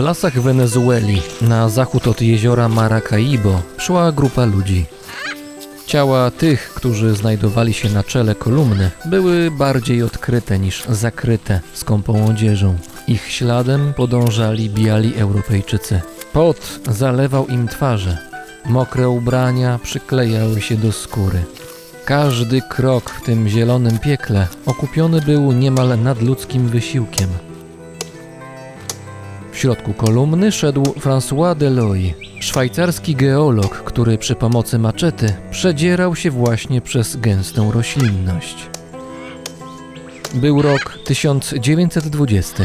W lasach Wenezueli, na zachód od jeziora Maracaibo, szła grupa ludzi. Ciała tych, którzy znajdowali się na czele kolumny, były bardziej odkryte niż zakryte skąpą odzieżą. Ich śladem podążali biali Europejczycy. Pot zalewał im twarze. Mokre ubrania przyklejały się do skóry. Każdy krok w tym zielonym piekle okupiony był niemal nadludzkim wysiłkiem. W środku kolumny szedł François Deloy, szwajcarski geolog, który przy pomocy maczety przedzierał się właśnie przez gęstą roślinność. Był rok 1920.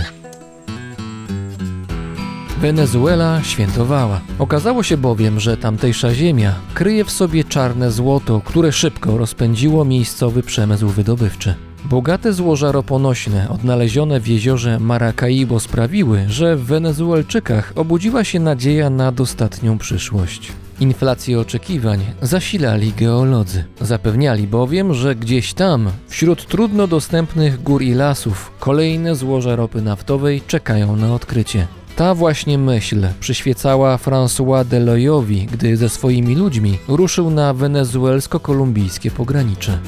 Wenezuela świętowała. Okazało się bowiem, że tamtejsza ziemia kryje w sobie czarne złoto, które szybko rozpędziło miejscowy przemysł wydobywczy. Bogate złoża roponośne odnalezione w jeziorze Maracaibo sprawiły, że w Wenezuelczykach obudziła się nadzieja na dostatnią przyszłość. Inflację oczekiwań zasilali geolodzy. Zapewniali bowiem, że gdzieś tam, wśród trudno dostępnych gór i lasów, kolejne złoża ropy naftowej czekają na odkrycie. Ta właśnie myśl przyświecała François Deloyowi, gdy ze swoimi ludźmi ruszył na wenezuelsko-kolumbijskie pogranicze.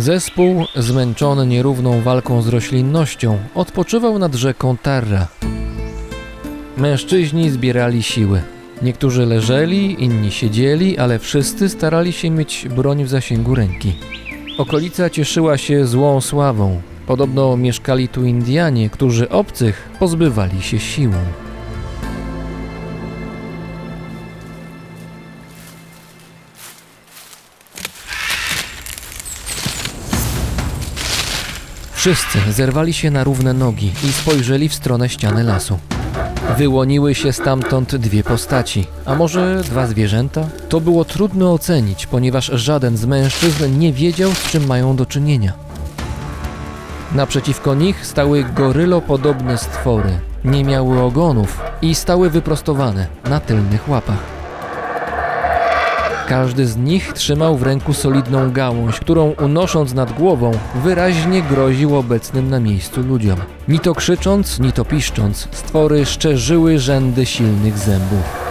Zespół, zmęczony nierówną walką z roślinnością, odpoczywał nad rzeką Tarra. Mężczyźni zbierali siły. Niektórzy leżeli, inni siedzieli, ale wszyscy starali się mieć broń w zasięgu ręki. Okolica cieszyła się złą sławą. Podobno mieszkali tu Indianie, którzy obcych pozbywali się siłą. Wszyscy zerwali się na równe nogi i spojrzeli w stronę ściany lasu. Wyłoniły się stamtąd dwie postaci, a może dwa zwierzęta? To było trudno ocenić, ponieważ żaden z mężczyzn nie wiedział, z czym mają do czynienia. Naprzeciwko nich stały gorylopodobne stwory. Nie miały ogonów i stały wyprostowane na tylnych łapach. Każdy z nich trzymał w ręku solidną gałąź, którą unosząc nad głową wyraźnie groził obecnym na miejscu ludziom. Ni to krzycząc, ni to piszcząc, stwory szczerzyły rzędy silnych zębów.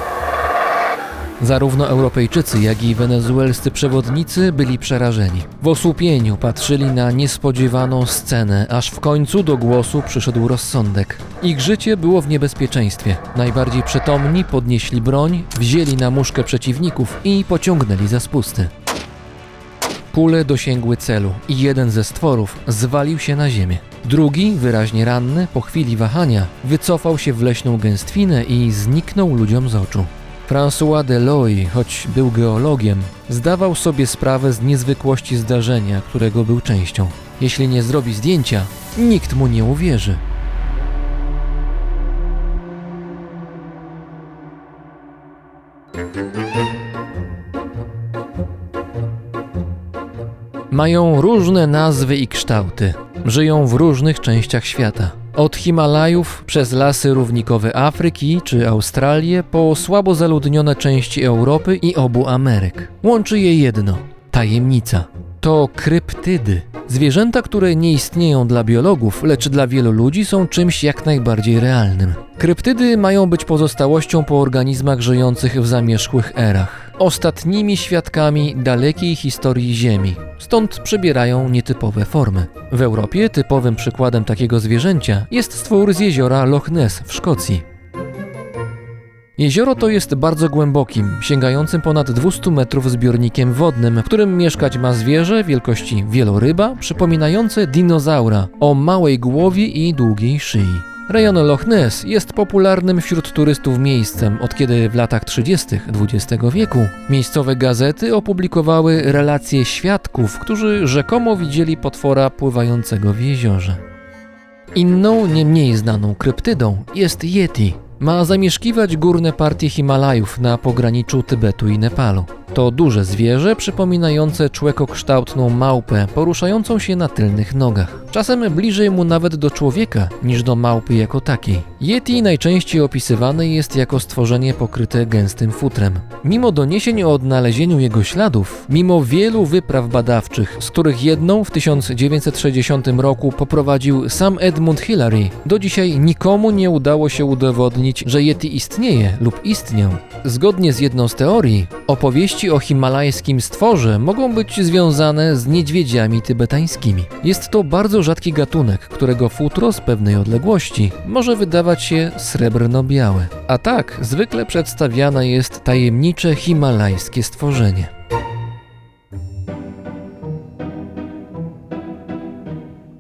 Zarówno Europejczycy, jak i wenezuelscy przewodnicy byli przerażeni. W osłupieniu patrzyli na niespodziewaną scenę, aż w końcu do głosu przyszedł rozsądek. Ich życie było w niebezpieczeństwie. Najbardziej przytomni podnieśli broń, wzięli na muszkę przeciwników i pociągnęli za spusty. Kule dosięgły celu i jeden ze stworów zwalił się na ziemię. Drugi, wyraźnie ranny, po chwili wahania, wycofał się w leśną gęstwinę i zniknął ludziom z oczu. François Deloy, choć był geologiem, zdawał sobie sprawę z niezwykłości zdarzenia, którego był częścią. Jeśli nie zrobi zdjęcia, nikt mu nie uwierzy. Mają różne nazwy i kształty. Żyją w różnych częściach świata. Od Himalajów przez lasy równikowe Afryki czy Australię po słabo zaludnione części Europy i obu Ameryk. Łączy je jedno tajemnica. To kryptydy. Zwierzęta, które nie istnieją dla biologów, lecz dla wielu ludzi są czymś jak najbardziej realnym. Kryptydy mają być pozostałością po organizmach żyjących w zamierzchłych erach. Ostatnimi świadkami dalekiej historii Ziemi. Stąd przybierają nietypowe formy. W Europie typowym przykładem takiego zwierzęcia jest stwór z jeziora Loch Ness w Szkocji. Jezioro to jest bardzo głębokim, sięgającym ponad 200 metrów zbiornikiem wodnym, w którym mieszkać ma zwierzę wielkości wieloryba, przypominające dinozaura o małej głowie i długiej szyi. Rejon Loch Ness jest popularnym wśród turystów miejscem, od kiedy w latach 30. XX wieku miejscowe gazety opublikowały relacje świadków, którzy rzekomo widzieli potwora pływającego w jeziorze. Inną, nie mniej znaną kryptydą jest Yeti, ma zamieszkiwać górne partie Himalajów na pograniczu Tybetu i Nepalu. To duże zwierzę przypominające człekokształtną małpę poruszającą się na tylnych nogach. Czasem bliżej mu nawet do człowieka niż do małpy jako takiej. Yeti najczęściej opisywany jest jako stworzenie pokryte gęstym futrem. Mimo doniesień o odnalezieniu jego śladów, mimo wielu wypraw badawczych, z których jedną w 1960 roku poprowadził sam Edmund Hillary, do dzisiaj nikomu nie udało się udowodnić, że Yeti istnieje lub istniał. Zgodnie z jedną z teorii, opowieści o himalajskim stworze mogą być związane z niedźwiedziami tybetańskimi. Jest to bardzo rzadki gatunek, którego futro z pewnej odległości może wydawać się srebrno-białe. A tak zwykle przedstawiane jest tajemnicze himalajskie stworzenie.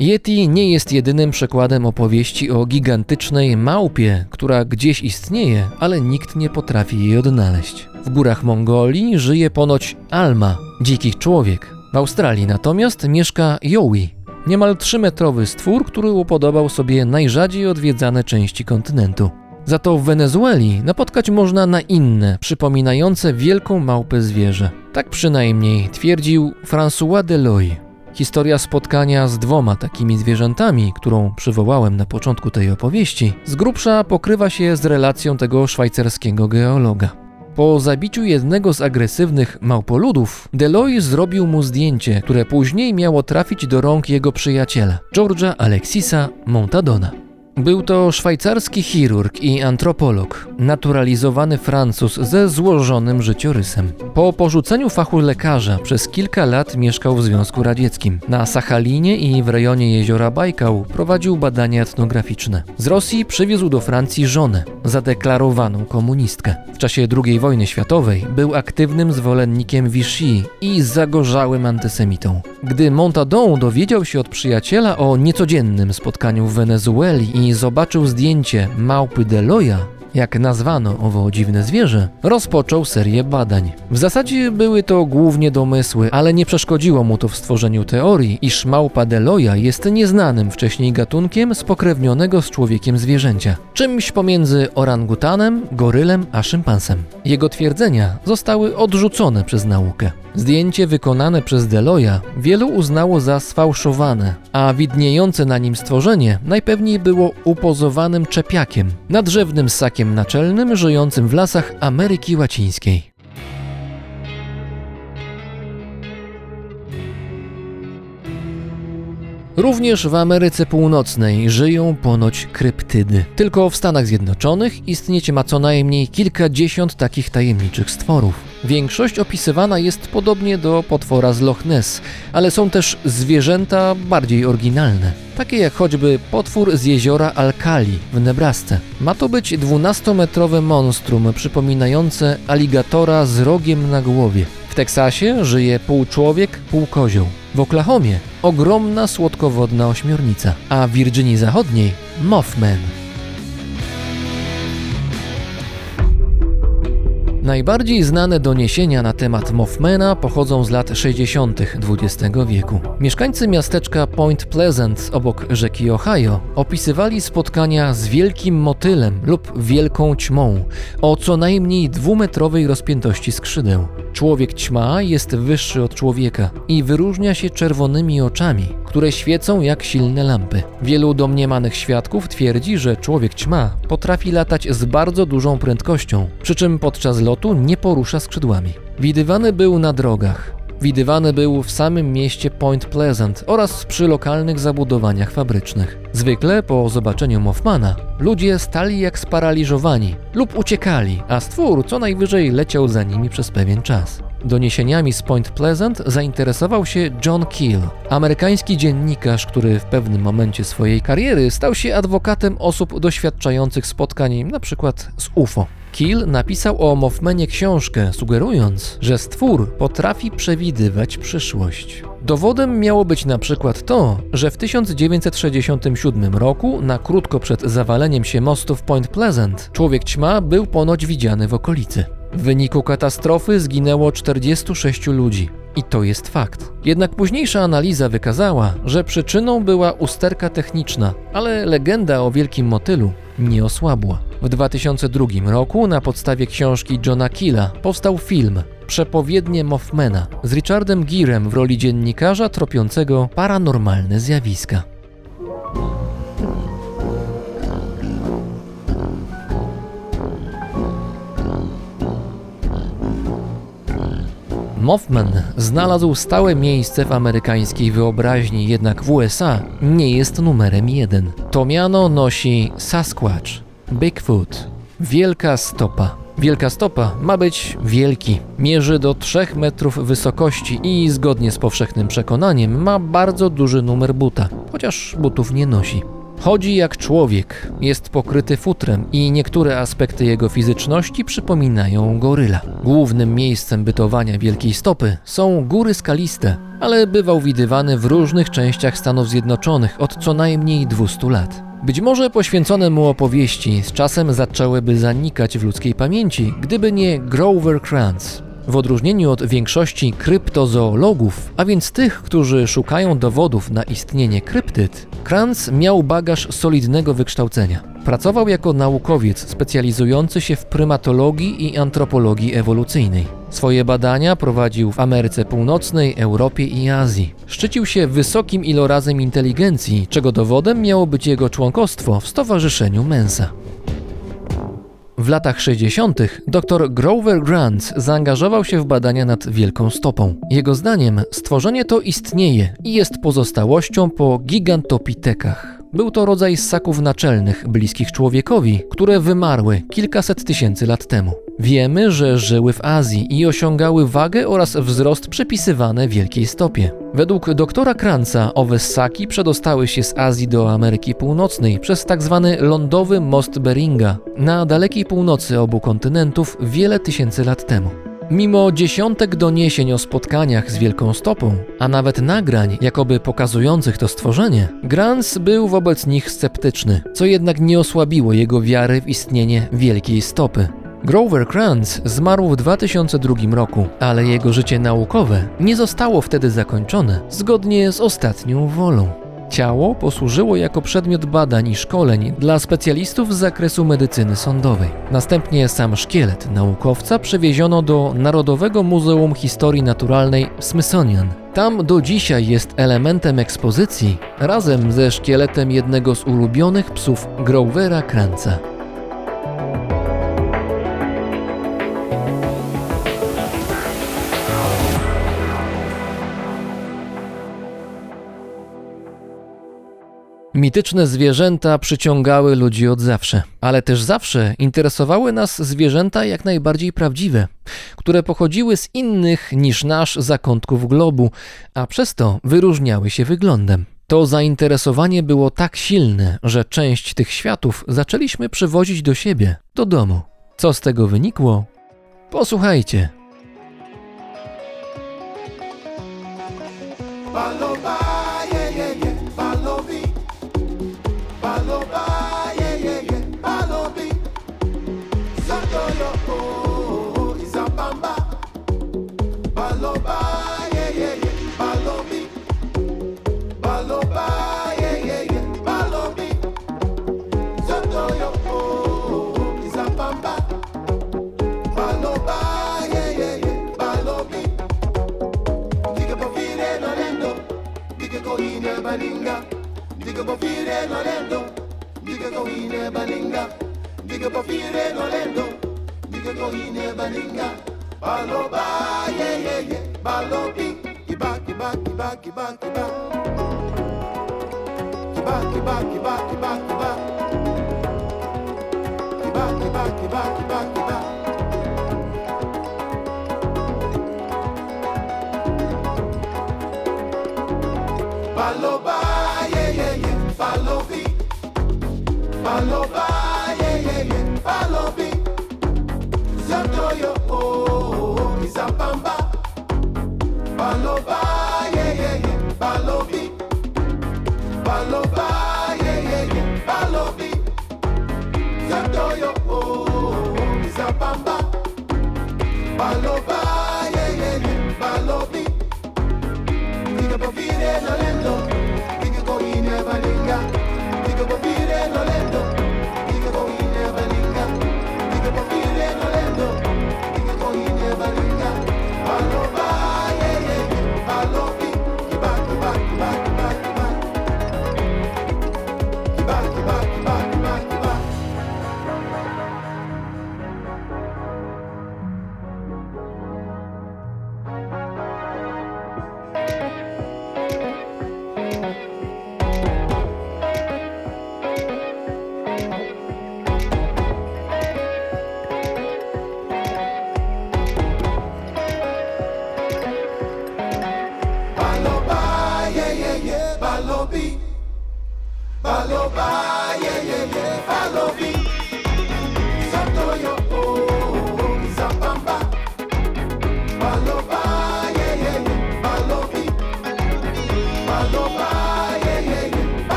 Yeti nie jest jedynym przykładem opowieści o gigantycznej małpie, która gdzieś istnieje, ale nikt nie potrafi jej odnaleźć. W górach Mongolii żyje ponoć Alma, dziki człowiek. W Australii natomiast mieszka Yowie, niemal 3-metrowy stwór, który upodobał sobie najrzadziej odwiedzane części kontynentu. Za to w Wenezueli napotkać można na inne, przypominające wielką małpę zwierzę. Tak przynajmniej twierdził François Deloy. Historia spotkania z dwoma takimi zwierzętami, którą przywołałem na początku tej opowieści, z grubsza pokrywa się z relacją tego szwajcarskiego geologa. Po zabiciu jednego z agresywnych małpoludów, Deloy zrobił mu zdjęcie, które później miało trafić do rąk jego przyjaciela, George'a Alexisa Montadona. Był to szwajcarski chirurg i antropolog, naturalizowany Francuz ze złożonym życiorysem. Po porzuceniu fachu lekarza przez kilka lat mieszkał w Związku Radzieckim. Na Sachalinie i w rejonie jeziora Bajkał prowadził badania etnograficzne. Z Rosji przywiózł do Francji żonę, zadeklarowaną komunistkę. W czasie II wojny światowej był aktywnym zwolennikiem Vichy i zagorzałym antysemitą. Gdy Montadon dowiedział się od przyjaciela o niecodziennym spotkaniu w Wenezueli i zobaczył zdjęcie małpy Deloya, jak nazwano owo dziwne zwierzę, rozpoczął serię badań. W zasadzie były to głównie domysły, ale nie przeszkodziło mu to w stworzeniu teorii, iż małpa Deloya jest nieznanym wcześniej gatunkiem spokrewnionego z człowiekiem zwierzęcia. Czymś pomiędzy orangutanem, gorylem a szympansem. Jego twierdzenia zostały odrzucone przez naukę. Zdjęcie wykonane przez Deloya wielu uznało za sfałszowane, a widniejące na nim stworzenie najpewniej było upozowanym czepiakiem, nadrzewnym ssakiem naczelnym żyjącym w lasach Ameryki Łacińskiej. Również w Ameryce Północnej żyją ponoć kryptydy. Tylko w Stanach Zjednoczonych istnieć ma co najmniej kilkadziesiąt takich tajemniczych stworów. Większość opisywana jest podobnie do potwora z Loch Ness, ale są też zwierzęta bardziej oryginalne, takie jak choćby potwór z jeziora Alkali w Nebrasce. Ma to być 12-metrowe monstrum przypominające aligatora z rogiem na głowie. W Teksasie żyje pół człowiek, pół kozioł. W Oklahomie ogromna słodkowodna ośmiornica, a w Virginii Zachodniej Mothman. Najbardziej znane doniesienia na temat Mothmana pochodzą z lat 60. XX wieku. Mieszkańcy miasteczka Point Pleasant obok rzeki Ohio opisywali spotkania z wielkim motylem lub wielką ćmą o co najmniej dwumetrowej rozpiętości skrzydeł. Człowiek ćma jest wyższy od człowieka i wyróżnia się czerwonymi oczami, które świecą jak silne lampy. Wielu domniemanych świadków twierdzi, że człowiek ćma potrafi latać z bardzo dużą prędkością, przy czym podczas lotu nie porusza skrzydłami. Widywany był na drogach, Widywany był w samym mieście Point Pleasant oraz przy lokalnych zabudowaniach fabrycznych. Zwykle po zobaczeniu Mothmana ludzie stali jak sparaliżowani lub uciekali, a stwór co najwyżej leciał za nimi przez pewien czas. Doniesieniami z Point Pleasant zainteresował się John Keel, amerykański dziennikarz, który w pewnym momencie swojej kariery stał się adwokatem osób doświadczających spotkań np. z UFO. Keel napisał o Mothmanie książkę, sugerując, że stwór potrafi przewidywać przyszłość. Dowodem miało być na przykład to, że w 1967 roku, na krótko przed zawaleniem się mostu w Point Pleasant, człowiek ćma był ponoć widziany w okolicy. W wyniku katastrofy zginęło 46 ludzi. I to jest fakt. Jednak późniejsza analiza wykazała, że przyczyną była usterka techniczna, ale legenda o wielkim motylu nie osłabła. W 2002 roku na podstawie książki Johna Killa powstał film Przepowiednie Mothmana z Richardem Girem w roli dziennikarza tropiącego paranormalne zjawiska. Mothman znalazł stałe miejsce w amerykańskiej wyobraźni, jednak w USA nie jest numerem jeden. To miano nosi Sasquatch, Bigfoot, Wielka Stopa. Wielka Stopa ma być wielki. Mierzy do 3 metrów wysokości i zgodnie z powszechnym przekonaniem ma bardzo duży numer buta, chociaż butów nie nosi. Chodzi jak człowiek, jest pokryty futrem i niektóre aspekty jego fizyczności przypominają goryla. Głównym miejscem bytowania wielkiej stopy są góry skaliste, ale bywał widywany w różnych częściach Stanów Zjednoczonych od co najmniej 200 lat. Być może poświęcone mu opowieści z czasem zaczęłyby zanikać w ludzkiej pamięci, gdyby nie Grover Krantz, w odróżnieniu od większości kryptozoologów, a więc tych, którzy szukają dowodów na istnienie kryptyd, Kranz miał bagaż solidnego wykształcenia. Pracował jako naukowiec specjalizujący się w prymatologii i antropologii ewolucyjnej. Swoje badania prowadził w Ameryce Północnej, Europie i Azji. Szczycił się wysokim ilorazem inteligencji, czego dowodem miało być jego członkostwo w Stowarzyszeniu Mensa. W latach 60. dr Grover Grant zaangażował się w badania nad Wielką Stopą. Jego zdaniem stworzenie to istnieje i jest pozostałością po gigantopitekach. Był to rodzaj ssaków naczelnych, bliskich człowiekowi, które wymarły kilkaset tysięcy lat temu. Wiemy, że żyły w Azji i osiągały wagę oraz wzrost przypisywane wielkiej stopie. Według doktora Kranca owe ssaki przedostały się z Azji do Ameryki Północnej przez tzw. Tak lądowy most Beringa na dalekiej północy obu kontynentów wiele tysięcy lat temu. Mimo dziesiątek doniesień o spotkaniach z Wielką Stopą, a nawet nagrań jakoby pokazujących to stworzenie, Grants był wobec nich sceptyczny, co jednak nie osłabiło jego wiary w istnienie Wielkiej Stopy. Grover Krantz zmarł w 2002 roku, ale jego życie naukowe nie zostało wtedy zakończone zgodnie z ostatnią wolą. Ciało posłużyło jako przedmiot badań i szkoleń dla specjalistów z zakresu medycyny sądowej. Następnie sam szkielet naukowca przewieziono do Narodowego Muzeum Historii Naturalnej Smithsonian. Tam do dzisiaj jest elementem ekspozycji razem ze szkieletem jednego z ulubionych psów Grovera Kranca. Mityczne zwierzęta przyciągały ludzi od zawsze, ale też zawsze interesowały nas zwierzęta jak najbardziej prawdziwe, które pochodziły z innych niż nasz zakątków globu, a przez to wyróżniały się wyglądem. To zainteresowanie było tak silne, że część tych światów zaczęliśmy przywozić do siebie, do domu. Co z tego wynikło? Posłuchajcie.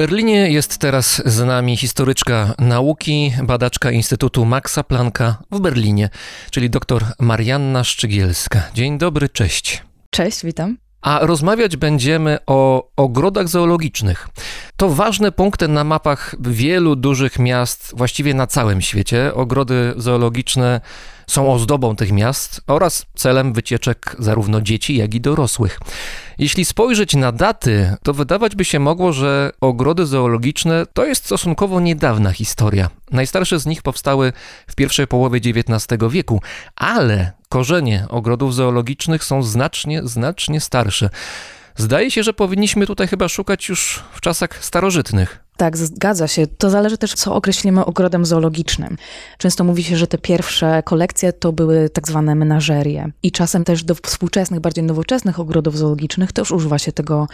Berlinie jest teraz z nami historyczka nauki, badaczka Instytutu Maxa Plancka w Berlinie, czyli dr Marianna Szczygielska. Dzień dobry, cześć. Cześć, witam. A rozmawiać będziemy o ogrodach zoologicznych. To ważne punkty na mapach wielu dużych miast, właściwie na całym świecie. Ogrody zoologiczne są ozdobą tych miast oraz celem wycieczek zarówno dzieci, jak i dorosłych. Jeśli spojrzeć na daty, to wydawać by się mogło, że ogrody zoologiczne to jest stosunkowo niedawna historia. Najstarsze z nich powstały w pierwszej połowie XIX wieku, ale korzenie ogrodów zoologicznych są znacznie, znacznie starsze. Zdaje się, że powinniśmy tutaj chyba szukać już w czasach starożytnych. Tak, zgadza się. To zależy też, co określimy ogrodem zoologicznym. Często mówi się, że te pierwsze kolekcje to były tak zwane menażerie. I czasem też do współczesnych, bardziej nowoczesnych ogrodów zoologicznych też używa się tego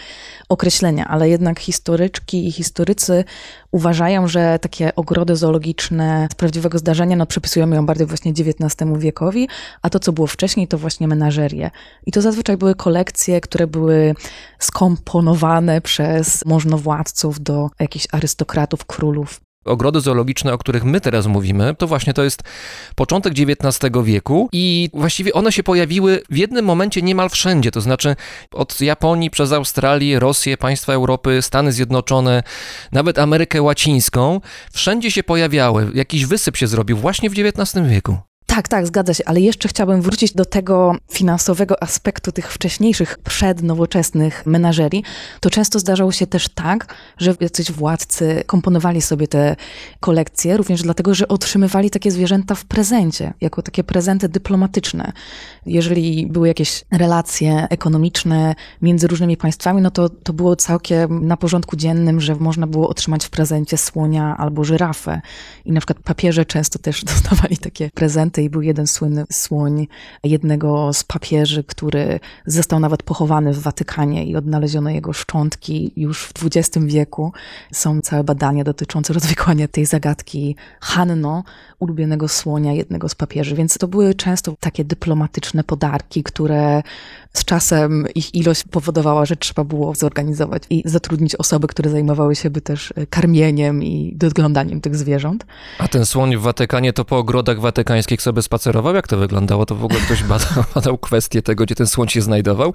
określenia, ale jednak historyczki i historycy uważają, że takie ogrody zoologiczne z prawdziwego zdarzenia, no przypisujemy ją bardziej właśnie XIX wiekowi, a to, co było wcześniej, to właśnie menażerie. I to zazwyczaj były kolekcje, które były skomponowane przez możnowładców do jakichś arystokratów, królów. Ogrody zoologiczne, o których my teraz mówimy, to właśnie to jest początek XIX wieku i właściwie one się pojawiły w jednym momencie niemal wszędzie, to znaczy od Japonii przez Australię, Rosję, państwa Europy, Stany Zjednoczone, nawet Amerykę Łacińską, wszędzie się pojawiały. Jakiś wysyp się zrobił właśnie w XIX wieku. Tak, tak, zgadza się, ale jeszcze chciałabym wrócić do tego finansowego aspektu tych wcześniejszych, przednowoczesnych menażerii. To często zdarzało się też tak, że jacyś władcy komponowali sobie te kolekcje, również dlatego, że otrzymywali takie zwierzęta w prezencie, jako takie prezenty dyplomatyczne. Jeżeli były jakieś relacje ekonomiczne między różnymi państwami, no to, to było całkiem na porządku dziennym, że można było otrzymać w prezencie słonia albo żyrafę. I na przykład papieże często też dostawali takie prezenty, i był jeden słynny słoń jednego z papieży, który został nawet pochowany w Watykanie i odnaleziono jego szczątki już w XX wieku. Są całe badania dotyczące rozwikłania tej zagadki Hanno, ulubionego słonia jednego z papieży, więc to były często takie dyplomatyczne podarki, które z czasem ich ilość powodowała, że trzeba było zorganizować i zatrudnić osoby, które zajmowały się by też e, karmieniem i doglądaniem tych zwierząt. A ten słoń w Watykanie to po ogrodach watykańskich sobie spacerował? Jak to wyglądało? To w ogóle ktoś badał, badał kwestię tego, gdzie ten słoń się znajdował?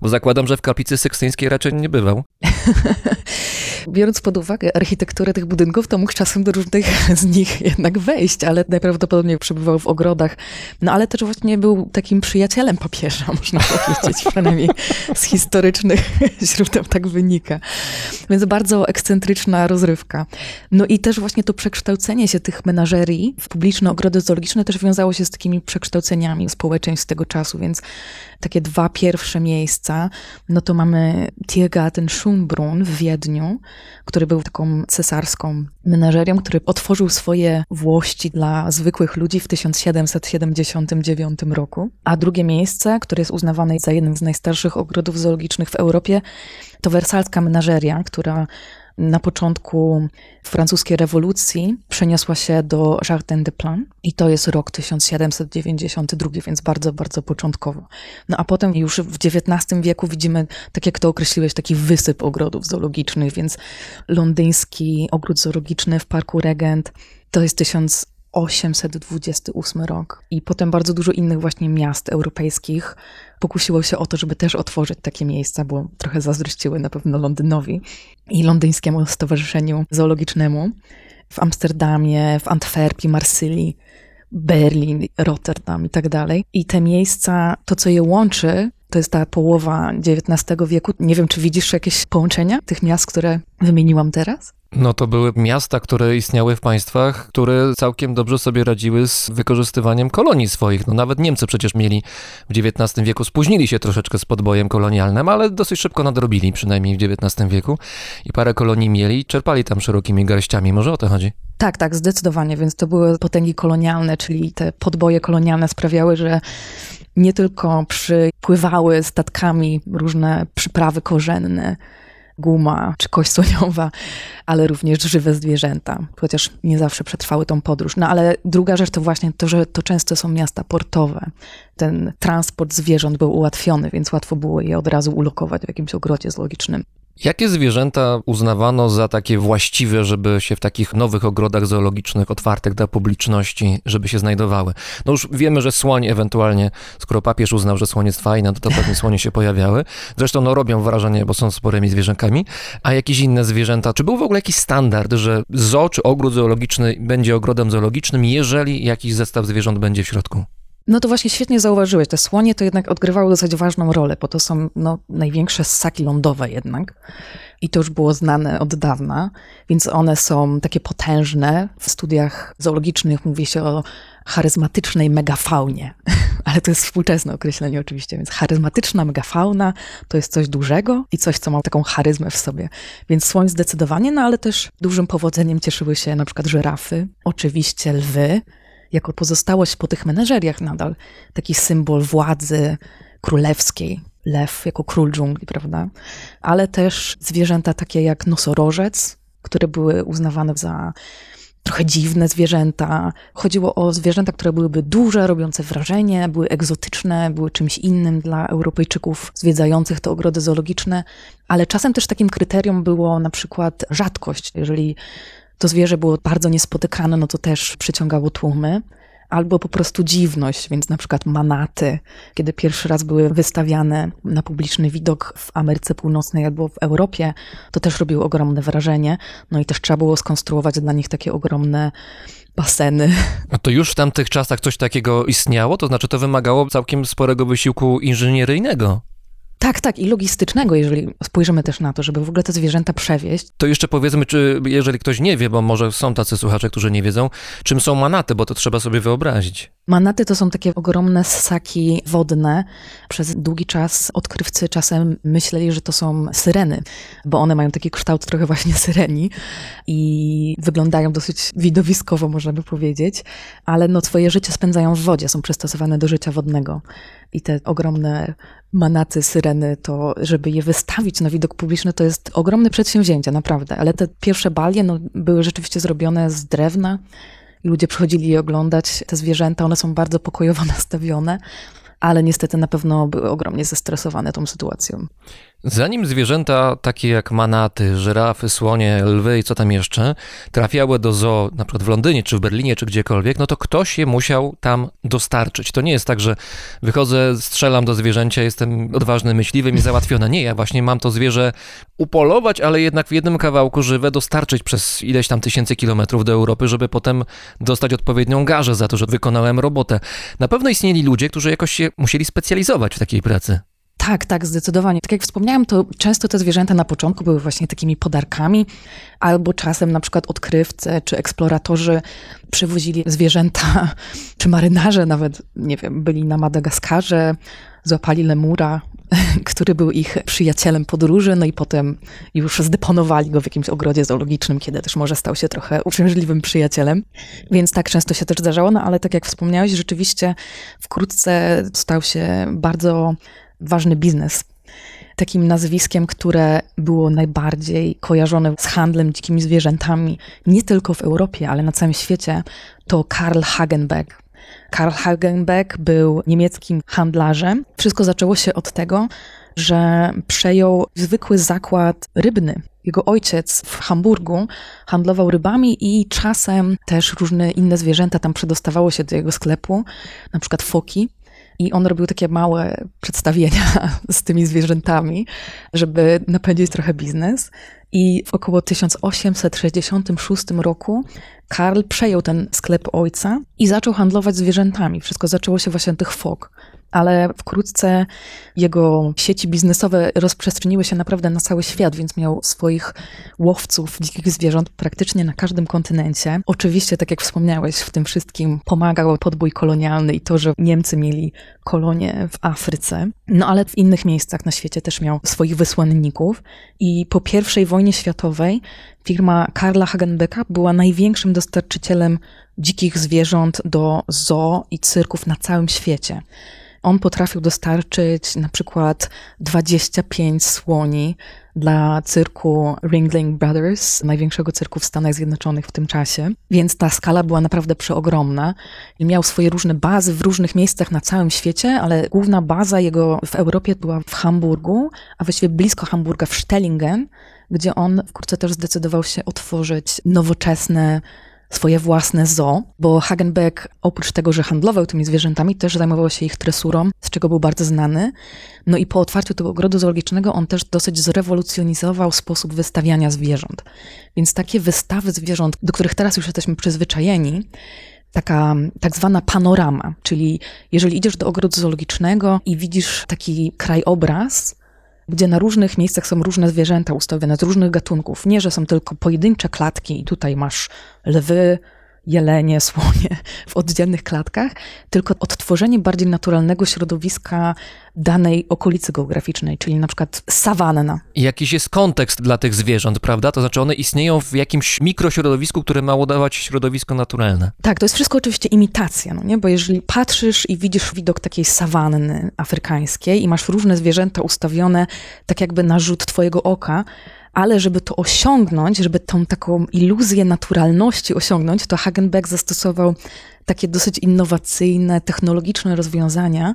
Bo zakładam, że w kaplicy sykstyńskiej raczej nie bywał. Biorąc pod uwagę architekturę tych budynków, to mógł czasem do różnych z nich jednak wejść, ale najprawdopodobniej przebywał w ogrodach. No ale też właśnie był takim przyjacielem papieża, można powiedzieć, przynajmniej z historycznych źródeł tak wynika. Więc bardzo ekscentryczna rozrywka. No i też właśnie to przekształcenie się tych menażerii w publiczne ogrody zoologiczne też wiązało się z takimi przekształceniami społeczeństw tego czasu, więc takie dwa pierwsze miejsca, no to mamy Tiergarten Schönbrunn w Wiedniu, który był taką cesarską menażerią, który otworzył swoje włości dla zwykłych ludzi w 1779 roku. A drugie miejsce, które jest uznawane za jeden z najstarszych ogrodów zoologicznych w Europie, to wersalska menażeria, która na początku francuskiej rewolucji przeniosła się do Jardin de Plan i to jest rok 1792, więc bardzo, bardzo początkowo. No a potem już w XIX wieku widzimy, tak jak to określiłeś, taki wysyp ogrodów zoologicznych, więc londyński ogród zoologiczny w Parku Regent to jest 1828 rok. I potem bardzo dużo innych właśnie miast europejskich pokusiło się o to, żeby też otworzyć takie miejsca, bo trochę zazdrościły na pewno Londynowi i londyńskiemu stowarzyszeniu zoologicznemu. W Amsterdamie, w Antwerpii, Marsylii, Berlin, Rotterdam i tak dalej. I te miejsca, to co je łączy, to jest ta połowa XIX wieku. Nie wiem, czy widzisz jakieś połączenia tych miast, które wymieniłam teraz? No to były miasta, które istniały w państwach, które całkiem dobrze sobie radziły z wykorzystywaniem kolonii swoich. No nawet Niemcy przecież mieli w XIX wieku, spóźnili się troszeczkę z podbojem kolonialnym, ale dosyć szybko nadrobili, przynajmniej w XIX wieku. I parę kolonii mieli i czerpali tam szerokimi garściami. Może o to chodzi? Tak, tak, zdecydowanie. Więc to były potęgi kolonialne, czyli te podboje kolonialne sprawiały, że nie tylko przypływały statkami różne przyprawy korzenne, guma czy kość słoniowa, ale również żywe zwierzęta, chociaż nie zawsze przetrwały tą podróż. No ale druga rzecz to właśnie to, że to często są miasta portowe. Ten transport zwierząt był ułatwiony, więc łatwo było je od razu ulokować w jakimś ogrodzie zoologicznym. Jakie zwierzęta uznawano za takie właściwe, żeby się w takich nowych ogrodach zoologicznych, otwartych dla publiczności, żeby się znajdowały? No już wiemy, że słoń ewentualnie, skoro papież uznał, że słoń jest fajna, to, to pewnie słonie się pojawiały. Zresztą no robią wrażenie, bo są sporymi zwierzękami. A jakieś inne zwierzęta? Czy był w ogóle jakiś standard, że zoo czy ogród zoologiczny będzie ogrodem zoologicznym, jeżeli jakiś zestaw zwierząt będzie w środku? No to właśnie świetnie zauważyłeś. Te słonie to jednak odgrywały dosyć ważną rolę, bo to są no, największe ssaki lądowe jednak. I to już było znane od dawna, więc one są takie potężne. W studiach zoologicznych mówi się o charyzmatycznej megafaunie, ale to jest współczesne określenie oczywiście, więc charyzmatyczna megafauna to jest coś dużego i coś, co ma taką charyzmę w sobie. Więc słoń zdecydowanie, no ale też dużym powodzeniem cieszyły się na przykład żyrafy, oczywiście lwy, jako pozostałość po tych menażeriach nadal, taki symbol władzy królewskiej, lew jako król dżungli, prawda? Ale też zwierzęta takie jak nosorożec, które były uznawane za trochę dziwne zwierzęta. Chodziło o zwierzęta, które byłyby duże, robiące wrażenie, były egzotyczne, były czymś innym dla Europejczyków zwiedzających te ogrody zoologiczne, ale czasem też takim kryterium było na przykład rzadkość. Jeżeli to zwierzę było bardzo niespotykane, no to też przyciągało tłumy. Albo po prostu dziwność, więc na przykład manaty, kiedy pierwszy raz były wystawiane na publiczny widok w Ameryce Północnej albo w Europie, to też robiło ogromne wrażenie. No i też trzeba było skonstruować dla nich takie ogromne baseny. A to już w tamtych czasach coś takiego istniało? To znaczy to wymagało całkiem sporego wysiłku inżynieryjnego. Tak, tak, i logistycznego, jeżeli spojrzymy też na to, żeby w ogóle te zwierzęta przewieźć. To jeszcze powiedzmy, czy jeżeli ktoś nie wie, bo może są tacy słuchacze, którzy nie wiedzą, czym są manaty, bo to trzeba sobie wyobrazić. Manaty to są takie ogromne ssaki wodne. Przez długi czas odkrywcy czasem myśleli, że to są syreny, bo one mają taki kształt trochę właśnie syreni i wyglądają dosyć widowiskowo, można by powiedzieć, ale no swoje życie spędzają w wodzie, są przystosowane do życia wodnego. I te ogromne manaty, syreny, to żeby je wystawić na widok publiczny, to jest ogromne przedsięwzięcie, naprawdę. Ale te pierwsze balie no, były rzeczywiście zrobione z drewna, ludzie przychodzili je oglądać. Te zwierzęta, one są bardzo pokojowo nastawione, ale niestety na pewno były ogromnie zestresowane tą sytuacją. Zanim zwierzęta takie jak manaty, żyrafy, słonie, lwy i co tam jeszcze trafiały do zoo, na przykład w Londynie, czy w Berlinie, czy gdziekolwiek, no to ktoś je musiał tam dostarczyć. To nie jest tak, że wychodzę, strzelam do zwierzęcia, jestem odważnym myśliwym i załatwione. Nie, ja właśnie mam to zwierzę upolować, ale jednak w jednym kawałku żywe dostarczyć przez ileś tam tysięcy kilometrów do Europy, żeby potem dostać odpowiednią garzę za to, że wykonałem robotę. Na pewno istnieli ludzie, którzy jakoś się musieli specjalizować w takiej pracy. Tak, tak, zdecydowanie. Tak jak wspomniałam, to często te zwierzęta na początku były właśnie takimi podarkami, albo czasem na przykład odkrywcy czy eksploratorzy przywozili zwierzęta, czy marynarze nawet, nie wiem, byli na Madagaskarze, złapali lemura, który był ich przyjacielem podróży, no i potem już zdeponowali go w jakimś ogrodzie zoologicznym, kiedy też może stał się trochę uciążliwym przyjacielem. Więc tak często się też zdarzało, no ale tak jak wspomniałeś, rzeczywiście wkrótce stał się bardzo ważny biznes. Takim nazwiskiem, które było najbardziej kojarzone z handlem dzikimi zwierzętami, nie tylko w Europie, ale na całym świecie, to Karl Hagenbeck. Karl Hagenbeck był niemieckim handlarzem. Wszystko zaczęło się od tego, że przejął zwykły zakład rybny. Jego ojciec w Hamburgu handlował rybami i czasem też różne inne zwierzęta tam przedostawało się do jego sklepu, na przykład foki. I on robił takie małe przedstawienia z tymi zwierzętami, żeby napędzić trochę biznes. I w około 1866 roku Karl przejął ten sklep ojca i zaczął handlować zwierzętami. Wszystko zaczęło się właśnie od tych fok. Ale wkrótce jego sieci biznesowe rozprzestrzeniły się naprawdę na cały świat, więc miał swoich łowców dzikich zwierząt praktycznie na każdym kontynencie. Oczywiście, tak jak wspomniałeś, w tym wszystkim pomagał podbój kolonialny i to, że Niemcy mieli kolonie w Afryce. No ale w innych miejscach na świecie też miał swoich wysłanników. I po I wojnie światowej firma Karla Hagenbecka była największym dostarczycielem dzikich zwierząt do zoo i cyrków na całym świecie. On potrafił dostarczyć na przykład 25 słoni dla cyrku Ringling Brothers, największego cyrku w Stanach Zjednoczonych w tym czasie. Więc ta skala była naprawdę przeogromna. Miał swoje różne bazy w różnych miejscach na całym świecie, ale główna baza jego w Europie była w Hamburgu, a właściwie blisko Hamburga w Stellingen, gdzie on wkrótce też zdecydował się otworzyć nowoczesne swoje własne zoo, bo Hagenbeck oprócz tego, że handlował tymi zwierzętami, też zajmował się ich tresurą, z czego był bardzo znany. No i po otwarciu tego ogrodu zoologicznego on też dosyć zrewolucjonizował sposób wystawiania zwierząt. Więc takie wystawy zwierząt, do których teraz już jesteśmy przyzwyczajeni, taka tak zwana panorama, czyli jeżeli idziesz do ogrodu zoologicznego i widzisz taki krajobraz, gdzie na różnych miejscach są różne zwierzęta ustawione z różnych gatunków. Nie, że są tylko pojedyncze klatki i tutaj masz lwy, jelenie, słonie w oddzielnych klatkach, tylko odtworzenie bardziej naturalnego środowiska danej okolicy geograficznej, czyli na przykład sawanna. Jakiś jest kontekst dla tych zwierząt, prawda? To znaczy one istnieją w jakimś mikrośrodowisku, które ma udawać środowisko naturalne. Tak, to jest wszystko oczywiście imitacja, no nie? Bo jeżeli patrzysz i widzisz widok takiej sawanny afrykańskiej i masz różne zwierzęta ustawione tak jakby na rzut twojego oka, ale żeby to osiągnąć, żeby tą taką iluzję naturalności osiągnąć, to Hagenbeck zastosował takie dosyć innowacyjne, technologiczne rozwiązania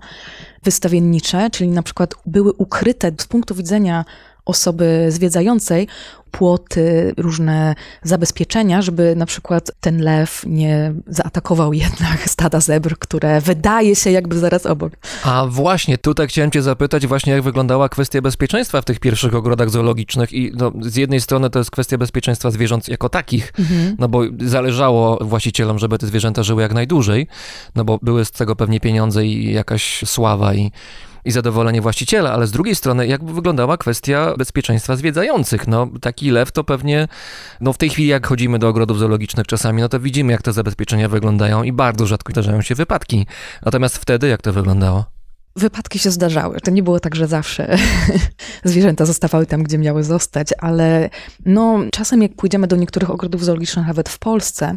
wystawiennicze, czyli na przykład były ukryte z punktu widzenia osoby zwiedzającej płoty, różne zabezpieczenia, żeby na przykład ten lew nie zaatakował jednak stada zebr, które wydaje się jakby zaraz obok. A właśnie, tutaj chciałem cię zapytać właśnie, jak wyglądała kwestia bezpieczeństwa w tych pierwszych ogrodach zoologicznych i no, z jednej strony to jest kwestia bezpieczeństwa zwierząt jako takich, no bo zależało właścicielom, żeby te zwierzęta żyły jak najdłużej, no bo były z tego pewnie pieniądze i jakaś sława i i zadowolenie właściciela, ale z drugiej strony jak wyglądała kwestia bezpieczeństwa zwiedzających? No taki lew to pewnie, no w tej chwili jak chodzimy do ogrodów zoologicznych czasami, no to widzimy jak te zabezpieczenia wyglądają i bardzo rzadko zdarzają się wypadki. Natomiast wtedy jak to wyglądało? Wypadki się zdarzały. To nie było tak, że zawsze zwierzęta zostawały tam, gdzie miały zostać, ale no, czasem jak pójdziemy do niektórych ogrodów zoologicznych, nawet w Polsce,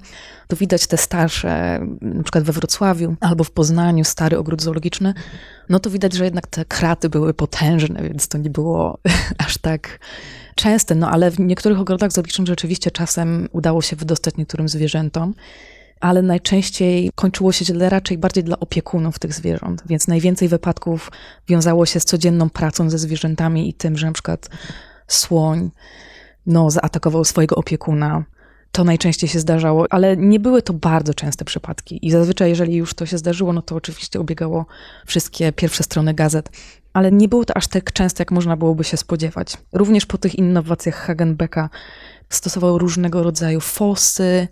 to widać te starsze, na przykład we Wrocławiu albo w Poznaniu, stary ogród zoologiczny, no to widać, że jednak te kraty były potężne, więc to nie było aż tak częste. No ale w niektórych ogrodach zoologicznych rzeczywiście czasem udało się wydostać niektórym zwierzętom ale najczęściej kończyło się źle raczej bardziej dla opiekunów tych zwierząt, więc najwięcej wypadków wiązało się z codzienną pracą ze zwierzętami i tym, że na przykład słoń no, zaatakował swojego opiekuna. To najczęściej się zdarzało, ale nie były to bardzo częste przypadki. I zazwyczaj, jeżeli już to się zdarzyło, no to oczywiście obiegało wszystkie pierwsze strony gazet. Ale nie było to aż tak często, jak można byłoby się spodziewać. Również po tych innowacjach Hagenbecka stosował różnego rodzaju fosy,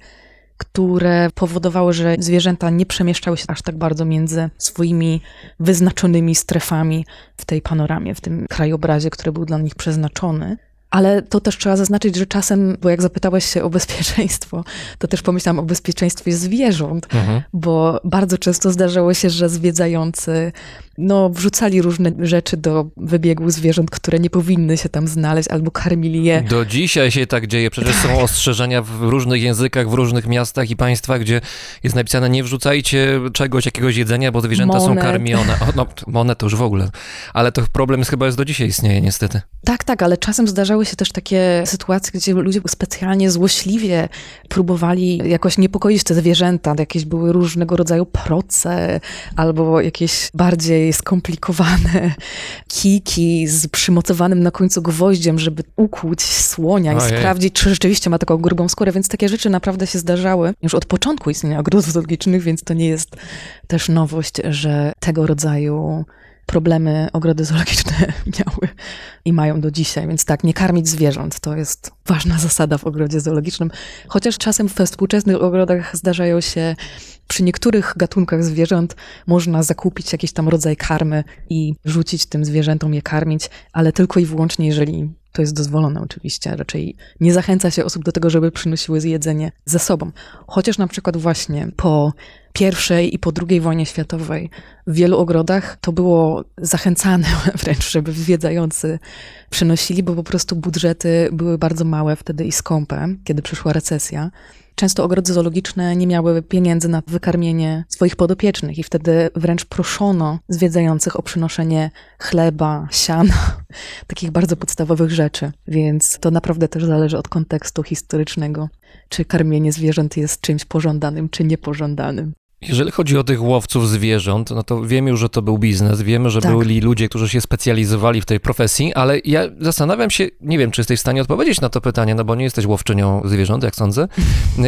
które powodowały, że zwierzęta nie przemieszczały się aż tak bardzo między swoimi wyznaczonymi strefami w tej panoramie, w tym krajobrazie, który był dla nich przeznaczony. Ale to też trzeba zaznaczyć, że czasem, bo jak zapytałeś się o bezpieczeństwo, to też pomyślałam o bezpieczeństwie zwierząt, Mhm. bo bardzo często zdarzało się, że zwiedzający no, wrzucali różne rzeczy do wybiegu zwierząt, które nie powinny się tam znaleźć, albo karmili je. Do dzisiaj się tak dzieje. Przecież są ostrzeżenia w różnych językach, w różnych miastach i państwach, gdzie jest napisane nie wrzucajcie czegoś, jakiegoś jedzenia, bo zwierzęta są Monet. karmione. O, no, monet to już w ogóle. Ale to problem chyba jest do dzisiaj istnieje niestety. Tak, tak, ale czasem zdarzały się też takie sytuacje, gdzie ludzie specjalnie złośliwie próbowali jakoś niepokoić te zwierzęta. Jakieś były różnego rodzaju proce albo jakieś bardziej skomplikowane kiki z przymocowanym na końcu gwoździem, żeby ukłuć słonia i Ojej. sprawdzić, czy rzeczywiście ma taką grubą skórę. Więc takie rzeczy naprawdę się zdarzały już od początku istnienia ogrodów zoologicznych, więc to nie jest też nowość, że tego rodzaju problemy ogrody zoologiczne miały i mają do dzisiaj. Więc tak, nie karmić zwierząt to jest ważna zasada w ogrodzie zoologicznym. Chociaż czasem we współczesnych ogrodach zdarzają się przy niektórych gatunkach zwierząt można zakupić jakiś tam rodzaj karmy i rzucić tym zwierzętom je karmić, ale tylko i wyłącznie, jeżeli to jest dozwolone oczywiście. Raczej nie zachęca się osób do tego, żeby przynosiły jedzenie ze sobą. Chociaż na przykład właśnie po pierwszej i po drugiej wojnie światowej w wielu ogrodach to było zachęcane wręcz, żeby zwiedzający przynosili, bo po prostu budżety były bardzo małe wtedy i skąpe, kiedy przyszła recesja. Często ogrody zoologiczne nie miały pieniędzy na wykarmienie swoich podopiecznych i wtedy wręcz proszono zwiedzających o przynoszenie chleba, siana, takich bardzo podstawowych rzeczy. Więc to naprawdę też zależy od kontekstu historycznego, czy karmienie zwierząt jest czymś pożądanym, czy niepożądanym. Jeżeli chodzi o tych łowców zwierząt, no to wiemy już, że to był biznes, wiemy, że Tak. byli ludzie, którzy się specjalizowali w tej profesji, ale ja zastanawiam się, nie wiem, czy jesteś w stanie odpowiedzieć na to pytanie, no bo nie jesteś łowczynią zwierząt, jak sądzę.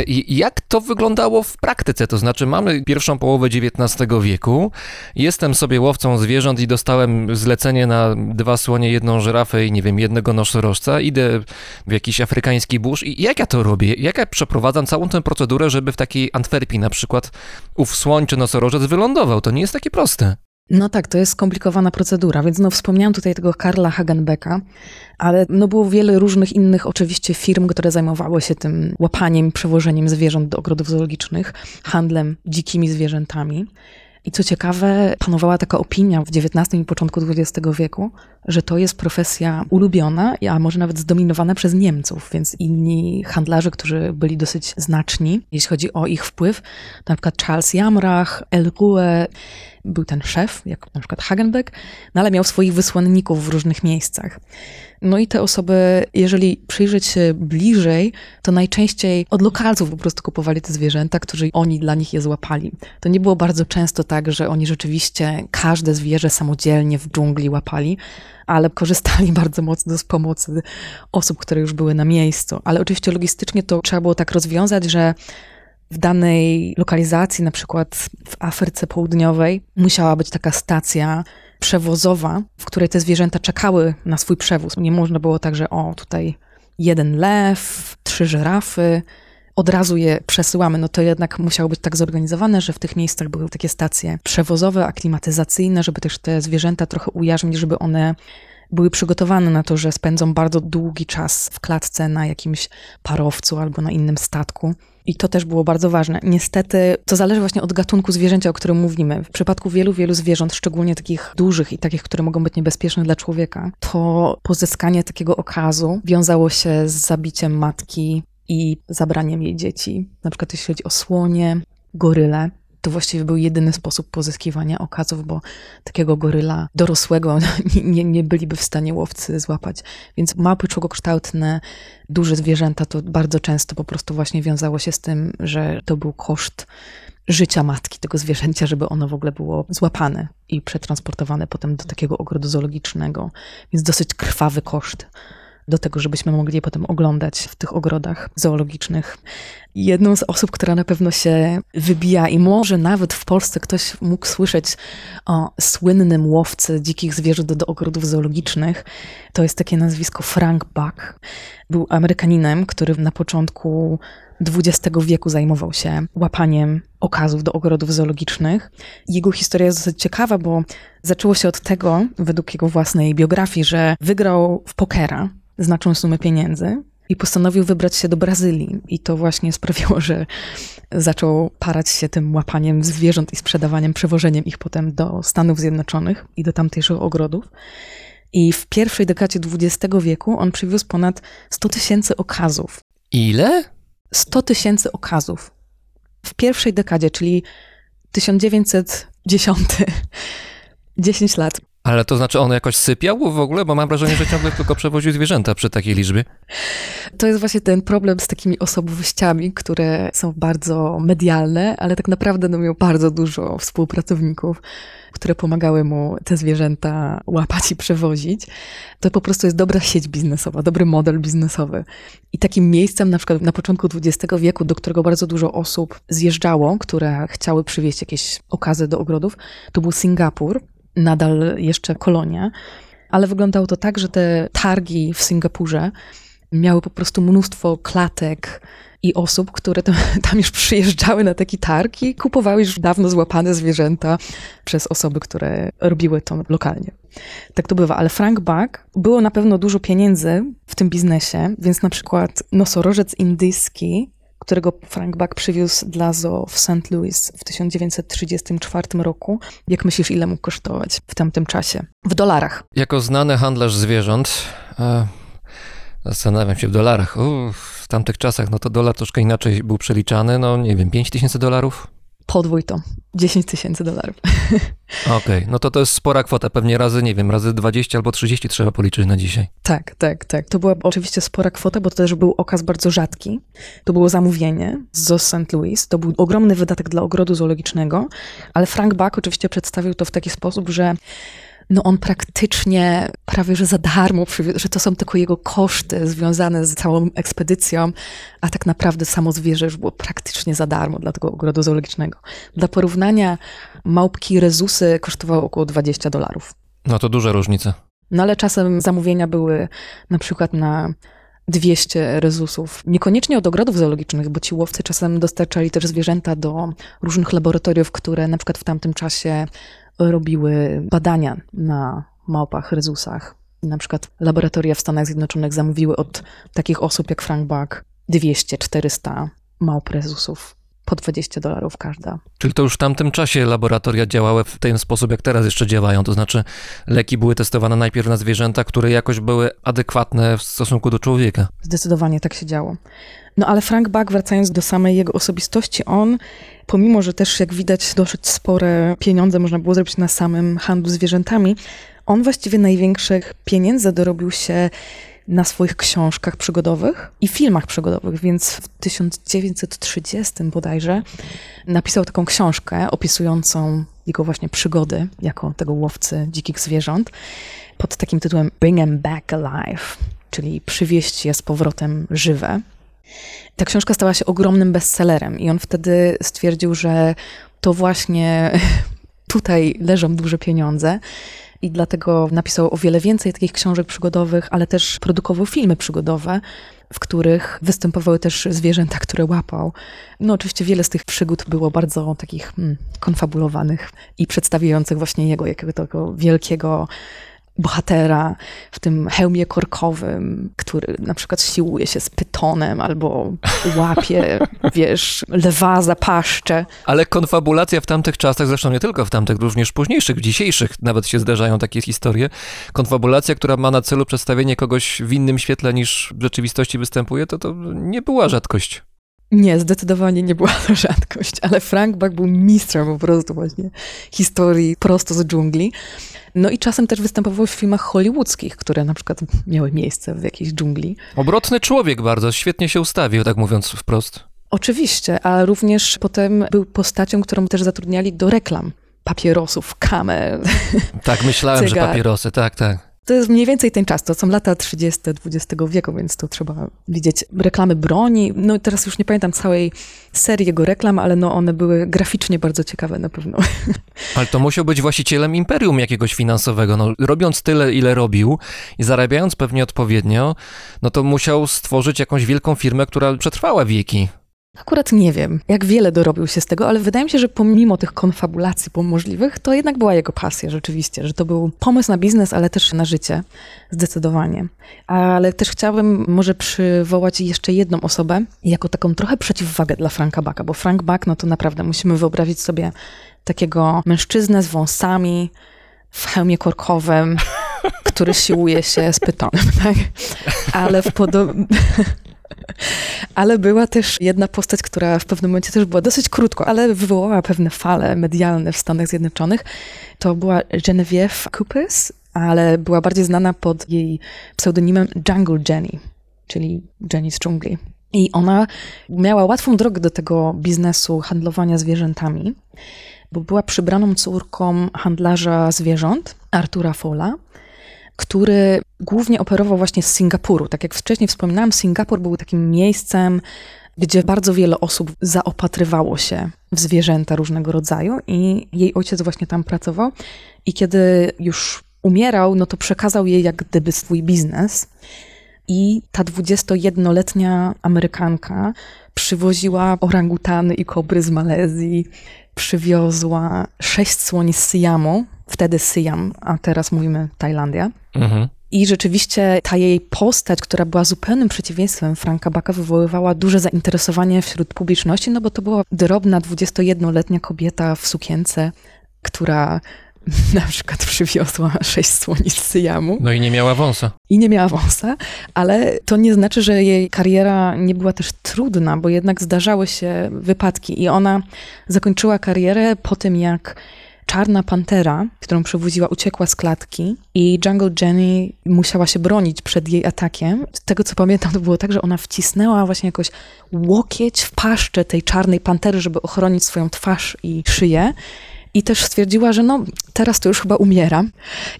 I jak to wyglądało w praktyce? To znaczy, mamy pierwszą połowę XIX wieku, jestem sobie łowcą zwierząt i dostałem zlecenie na dwa słonie, jedną żyrafę i nie wiem, jednego nosorożca, idę w jakiś afrykański burz i jak ja to robię? Jak ja przeprowadzam całą tę procedurę, żeby w takiej Antwerpii na przykład ów słoń czy nosorożec wylądował. To nie jest takie proste. No tak, to jest skomplikowana procedura, więc no wspomniałam tutaj tego Karla Hagenbecka, ale no było wiele różnych innych oczywiście firm, które zajmowały się tym łapaniem przewożeniem zwierząt do ogrodów zoologicznych, handlem dzikimi zwierzętami. I co ciekawe, panowała taka opinia w XIX i początku XX wieku, że to jest profesja ulubiona, a może nawet zdominowana przez Niemców, więc inni handlarze, którzy byli dosyć znaczni, jeśli chodzi o ich wpływ, na przykład Charles Jamrach, Elruhe, był ten szef, jak na przykład Hagenbeck, no ale miał swoich wysłanników w różnych miejscach. No i te osoby, jeżeli przyjrzeć się bliżej, to najczęściej od lokalców po prostu kupowali te zwierzęta, którzy oni dla nich je złapali. To nie było bardzo często tak, że oni rzeczywiście każde zwierzę samodzielnie w dżungli łapali, ale korzystali bardzo mocno z pomocy osób, które już były na miejscu. Ale oczywiście logistycznie to trzeba było tak rozwiązać, że w danej lokalizacji, na przykład w Afryce Południowej, musiała być taka stacja przewozowa, w której te zwierzęta czekały na swój przewóz. Nie można było tak, że o, tutaj jeden lew, trzy żyrafy, od razu je przesyłamy, no to jednak musiało być tak zorganizowane, że w tych miejscach były takie stacje przewozowe, aklimatyzacyjne, żeby też te zwierzęta trochę ujarzmić, żeby one były przygotowane na to, że spędzą bardzo długi czas w klatce na jakimś parowcu albo na innym statku. I to też było bardzo ważne. Niestety to zależy właśnie od gatunku zwierzęcia, o którym mówimy. W przypadku wielu, wielu zwierząt, szczególnie takich dużych i takich, które mogą być niebezpieczne dla człowieka, to pozyskanie takiego okazu wiązało się z zabiciem matki i zabraniem jej dzieci. Na przykład jeśli chodzi o słonie, goryle, to właściwie był jedyny sposób pozyskiwania okazów, bo takiego goryla dorosłego nie, nie, byliby w stanie łowcy złapać. Więc małpy człogokształtne, duże zwierzęta to bardzo często po prostu właśnie wiązało się z tym, że to był koszt życia matki tego zwierzęcia, żeby ono w ogóle było złapane i przetransportowane potem do takiego ogrodu zoologicznego. Więc dosyć krwawy koszt do tego, żebyśmy mogli je potem oglądać w tych ogrodach zoologicznych. Jedną z osób, która na pewno się wybija i może nawet w Polsce ktoś mógł słyszeć o słynnym łowcy dzikich zwierząt do ogrodów zoologicznych, to jest takie nazwisko Frank Buck. Był Amerykaninem, który na początku XX wieku zajmował się łapaniem okazów do ogrodów zoologicznych. Jego historia jest dosyć ciekawa, bo zaczęło się od tego, według jego własnej biografii, że wygrał w pokera znaczną sumę pieniędzy i postanowił wybrać się do Brazylii. I to właśnie sprawiło, że zaczął parać się tym łapaniem zwierząt i sprzedawaniem, przewożeniem ich potem do Stanów Zjednoczonych i do tamtejszych ogrodów. I w pierwszej dekadzie XX wieku on przywiózł ponad 100 tysięcy okazów. Ile? 100 tysięcy okazów. W pierwszej dekadzie, czyli 1910. 10 lat. Ale to znaczy on jakoś sypiał w ogóle? Bo mam wrażenie, że ciągle tylko przewoził zwierzęta przy takiej liczbie. To jest właśnie ten problem z takimi osobowościami, które są bardzo medialne, ale tak naprawdę no, miał bardzo dużo współpracowników, które pomagały mu te zwierzęta łapać i przewozić. To po prostu jest dobra sieć biznesowa, dobry model biznesowy. I takim miejscem na przykład na początku XX wieku, do którego bardzo dużo osób zjeżdżało, które chciały przywieźć jakieś okazy do ogrodów, to był Singapur, nadal jeszcze kolonia, ale wyglądało to tak, że te targi w Singapurze miały po prostu mnóstwo klatek i osób, które tam, tam już przyjeżdżały na taki targ i kupowały już dawno złapane zwierzęta przez osoby, które robiły to lokalnie. Tak to bywa, ale Frank Buck było na pewno dużo pieniędzy w tym biznesie, więc na przykład nosorożec indyjski którego Frank Buck przywiózł dla zoo w St. Louis w 1934 roku. Jak myślisz, ile mógł kosztować w tamtym czasie? W dolarach. Jako znany handlarz zwierząt, e, zastanawiam się w dolarach. W tamtych czasach, no to dolar troszkę inaczej był przeliczany. No nie wiem, 5 tysięcy dolarów? Podwój to. 10 tysięcy dolarów. Okej, okay. no to to jest spora kwota, pewnie razy, nie wiem, razy 20 albo 30 trzeba policzyć na dzisiaj. Tak, tak, tak. To była oczywiście spora kwota, bo to też był okaz bardzo rzadki. To było zamówienie z St. Louis, to był ogromny wydatek dla ogrodu zoologicznego, ale Frank Buck oczywiście przedstawił to w taki sposób, że no on praktycznie prawie że za darmo że to są tylko jego koszty związane z całą ekspedycją, a tak naprawdę samo zwierzę już było praktycznie za darmo dla tego ogrodu zoologicznego. Dla porównania małpki rezusy kosztowały około 20 dolarów. No to duża różnica. No ale czasem zamówienia były na przykład na 200 rezusów. Niekoniecznie od ogrodów zoologicznych, bo ci łowcy czasem dostarczali też zwierzęta do różnych laboratoriów, które na przykład w tamtym czasie robiły badania na małpach, rezusach. Na przykład laboratoria w Stanach Zjednoczonych zamówiły od takich osób jak Frank Buck 200-400 małp rezusów po 20 dolarów każda. Czyli to już w tamtym czasie laboratoria działały w ten sposób, jak teraz jeszcze działają. To znaczy, leki były testowane najpierw na zwierzęta, które jakoś były adekwatne w stosunku do człowieka. Zdecydowanie tak się działo. No ale Frank Buck, wracając do samej jego osobistości, on, pomimo że też jak widać dosyć spore pieniądze można było zrobić na samym handlu zwierzętami, on właściwie największych pieniędzy dorobił się na swoich książkach przygodowych i filmach przygodowych, więc w 1930 bodajże napisał taką książkę opisującą jego właśnie przygody jako tego łowcy dzikich zwierząt pod takim tytułem Bring Em Back Alive, czyli przywieźć je z powrotem żywe. Ta książka stała się ogromnym bestsellerem i on wtedy stwierdził, że to właśnie tutaj leżą duże pieniądze i dlatego napisał o wiele więcej takich książek przygodowych, ale też produkował filmy przygodowe, w których występowały też zwierzęta, które łapał. No oczywiście wiele z tych przygód było bardzo takich hmm, konfabulowanych i przedstawiających właśnie jego jakiego tego wielkiego bohatera w tym hełmie korkowym, który na przykład siłuje się z pytonem albo łapie, wiesz, lwa za paszczę. Ale konfabulacja w tamtych czasach, zresztą nie tylko w tamtych, również późniejszych, dzisiejszych nawet się zdarzają takie historie. Konfabulacja, która ma na celu przedstawienie kogoś w innym świetle niż w rzeczywistości występuje, to to nie była rzadkość. Nie, zdecydowanie nie była to rzadkość, ale Frank Buck był mistrzem po prostu właśnie historii prosto z dżungli. No i czasem też występował w filmach hollywoodzkich, które na przykład miały miejsce w jakiejś dżungli. Obrotny człowiek bardzo, świetnie się ustawił, tak mówiąc wprost. Oczywiście, a również potem był postacią, którą też zatrudniali do reklam. Papierosów, kamer. Tak, myślałem, że Cygar. papierosy, tak, tak. To jest mniej więcej ten czas, to są lata 30. XX wieku, więc to trzeba widzieć. Reklamy broni, no teraz już nie pamiętam całej serii jego reklam, ale no one były graficznie bardzo ciekawe na pewno. Ale to musiał być właścicielem imperium jakiegoś finansowego. No, robiąc tyle, ile robił i zarabiając pewnie odpowiednio, no to musiał stworzyć jakąś wielką firmę, która przetrwała wieki. Akurat nie wiem, jak wiele dorobił się z tego, ale wydaje mi się, że pomimo tych konfabulacji możliwych, to jednak była jego pasja rzeczywiście, że to był pomysł na biznes, ale też na życie, zdecydowanie. Ale też chciałabym może przywołać jeszcze jedną osobę, jako taką trochę przeciwwagę dla Franka Backa, bo Frank Buck, no to naprawdę musimy wyobrazić sobie takiego mężczyznę z wąsami, w hełmie korkowym, który siłuje się z pytonem, tak? Ale w podobnym... Ale była też jedna postać, która w pewnym momencie też była dosyć krótko, ale wywołała pewne fale medialne w Stanach Zjednoczonych. To była Genevieve Coopers, ale była bardziej znana pod jej pseudonimem Jungle Jenny, czyli Jenny z dżungli. I ona miała łatwą drogę do tego biznesu handlowania zwierzętami, bo była przybraną córką handlarza zwierząt, Artura Fola, który głównie operował właśnie z Singapuru. Tak jak wcześniej wspominałam, Singapur był takim miejscem, gdzie bardzo wiele osób zaopatrywało się w zwierzęta różnego rodzaju i jej ojciec właśnie tam pracował. I kiedy już umierał, no to przekazał jej jak gdyby swój biznes. I ta 21-letnia Amerykanka przywoziła orangutany i kobry z Malezji, przywiozła sześć słoni z Syjamu, wtedy Syjam, a teraz mówimy Tajlandia. Mhm. I rzeczywiście ta jej postać, która była zupełnym przeciwieństwem Franka Baka, wywoływała duże zainteresowanie wśród publiczności, no bo to była drobna 21-letnia kobieta w sukience, która na przykład przywiozła sześć słoni z Syjamu No i nie miała wąsa. i nie miała wąsa, ale to nie znaczy, że jej kariera nie była też trudna, bo jednak zdarzały się wypadki i ona zakończyła karierę po tym, jak czarna pantera, którą przewoziła, uciekła z klatki i Jungle Jenny musiała się bronić przed jej atakiem. Z tego, co pamiętam, to było tak, że ona wcisnęła właśnie jakoś łokieć w paszczę tej czarnej pantery, żeby ochronić swoją twarz i szyję. I też stwierdziła, że no, teraz to już chyba umieram.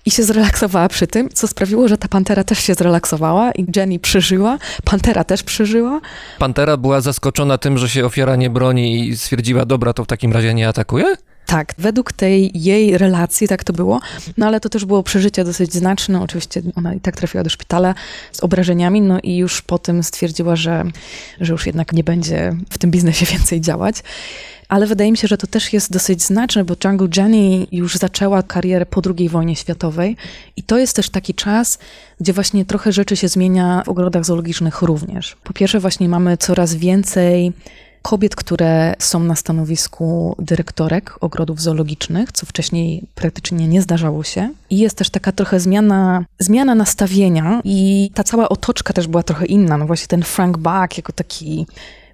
I się zrelaksowała przy tym, co sprawiło, że ta pantera też się zrelaksowała i Jenny przeżyła, pantera też przeżyła. Pantera była zaskoczona tym, że się ofiara nie broni i stwierdziła, dobra, to w takim razie nie atakuje? Tak, według tej jej relacji tak to było, no ale to też było przeżycie dosyć znaczne. Oczywiście ona i tak trafiła do szpitala z obrażeniami, no i już potem stwierdziła, że, że już jednak nie będzie w tym biznesie więcej działać. Ale wydaje mi się, że to też jest dosyć znaczne, bo Jungle Jenny już zaczęła karierę po II wojnie światowej i to jest też taki czas, gdzie właśnie trochę rzeczy się zmienia w ogrodach zoologicznych również. Po pierwsze właśnie mamy coraz więcej kobiet, które są na stanowisku dyrektorek ogrodów zoologicznych, co wcześniej praktycznie nie zdarzało się. I jest też taka trochę zmiana, zmiana nastawienia i ta cała otoczka też była trochę inna. No właśnie ten Frank Buck jako taki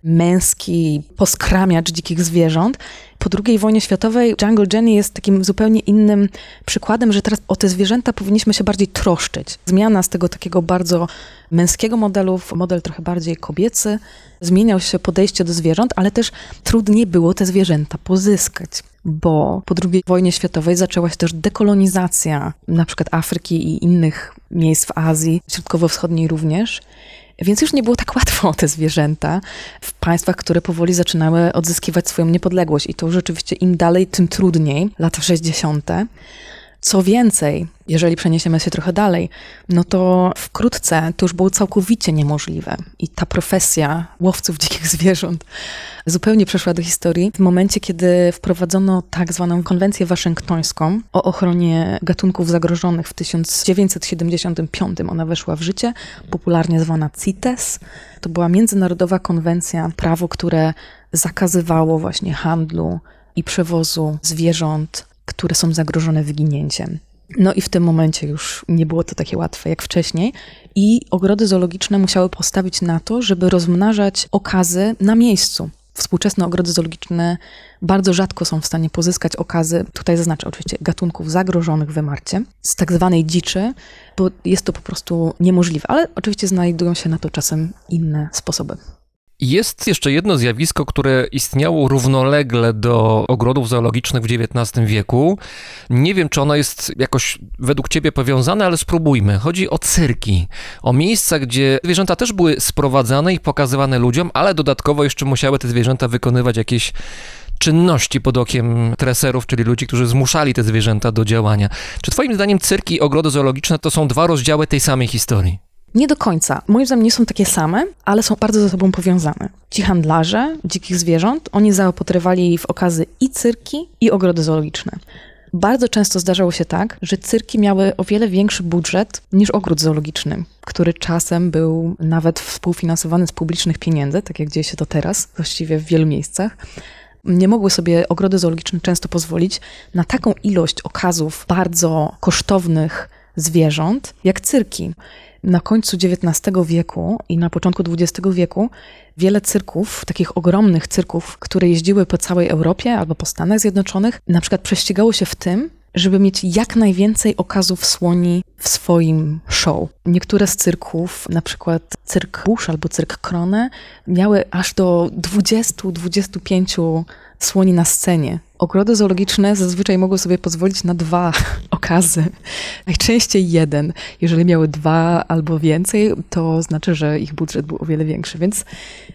męski poskramiacz dzikich zwierząt. Po II wojnie światowej Jungle Jenny jest takim zupełnie innym przykładem, że teraz o te zwierzęta powinniśmy się bardziej troszczyć. Zmiana z tego takiego bardzo męskiego modelu w model trochę bardziej kobiecy. Zmieniał się podejście do zwierząt, ale też trudniej było te zwierzęta pozyskać, bo po II wojnie światowej zaczęła się też dekolonizacja na przykład Afryki i innych miejsc w Azji, środkowo-wschodniej również. Więc już nie było tak łatwo te zwierzęta w państwach, które powoli zaczynały odzyskiwać swoją niepodległość. I to rzeczywiście im dalej, tym trudniej. Lata 60. Co więcej, jeżeli przeniesiemy się trochę dalej, no to wkrótce to już było całkowicie niemożliwe. I ta profesja łowców dzikich zwierząt zupełnie przeszła do historii w momencie, kiedy wprowadzono tak zwaną konwencję waszyngtońską o ochronie gatunków zagrożonych w 1975. Ona weszła w życie, popularnie zwana CITES. To była międzynarodowa konwencja, prawo, które zakazywało właśnie handlu i przewozu zwierząt, które są zagrożone wyginięciem. No i w tym momencie już nie było to takie łatwe jak wcześniej. I ogrody zoologiczne musiały postawić na to, żeby rozmnażać okazy na miejscu. Współczesne ogrody zoologiczne bardzo rzadko są w stanie pozyskać okazy, tutaj zaznaczę oczywiście, gatunków zagrożonych wymarciem, z tak zwanej dziczy, bo jest to po prostu niemożliwe, ale oczywiście znajdują się na to czasem inne sposoby. Jest jeszcze jedno zjawisko, które istniało równolegle do ogrodów zoologicznych w XIX wieku. Nie wiem, czy ono jest jakoś według ciebie powiązane, ale spróbujmy. Chodzi o cyrki, o miejsca, gdzie zwierzęta też były sprowadzane i pokazywane ludziom, ale dodatkowo jeszcze musiały te zwierzęta wykonywać jakieś czynności pod okiem treserów, czyli ludzi, którzy zmuszali te zwierzęta do działania. Czy twoim zdaniem cyrki i ogrody zoologiczne to są dwa rozdziały tej samej historii? Nie do końca. Moim zdaniem nie są takie same, ale są bardzo ze sobą powiązane. Ci handlarze dzikich zwierząt, oni zaopatrywali w okazy i cyrki, i ogrody zoologiczne. Bardzo często zdarzało się tak, że cyrki miały o wiele większy budżet niż ogród zoologiczny, który czasem był nawet współfinansowany z publicznych pieniędzy, tak jak dzieje się to teraz, właściwie w wielu miejscach. Nie mogły sobie ogrody zoologiczne często pozwolić na taką ilość okazów bardzo kosztownych zwierząt jak cyrki na końcu XIX wieku i na początku XX wieku wiele cyrków, takich ogromnych cyrków, które jeździły po całej Europie albo po Stanach Zjednoczonych, na przykład prześcigało się w tym, żeby mieć jak najwięcej okazów słoni w swoim show. Niektóre z cyrków, na przykład cyrk Bush albo cyrk Krone, miały aż do 20-25 słoni na scenie. Ogrody zoologiczne zazwyczaj mogły sobie pozwolić na dwa okazy. Najczęściej jeden. Jeżeli miały dwa albo więcej, to znaczy, że ich budżet był o wiele większy, więc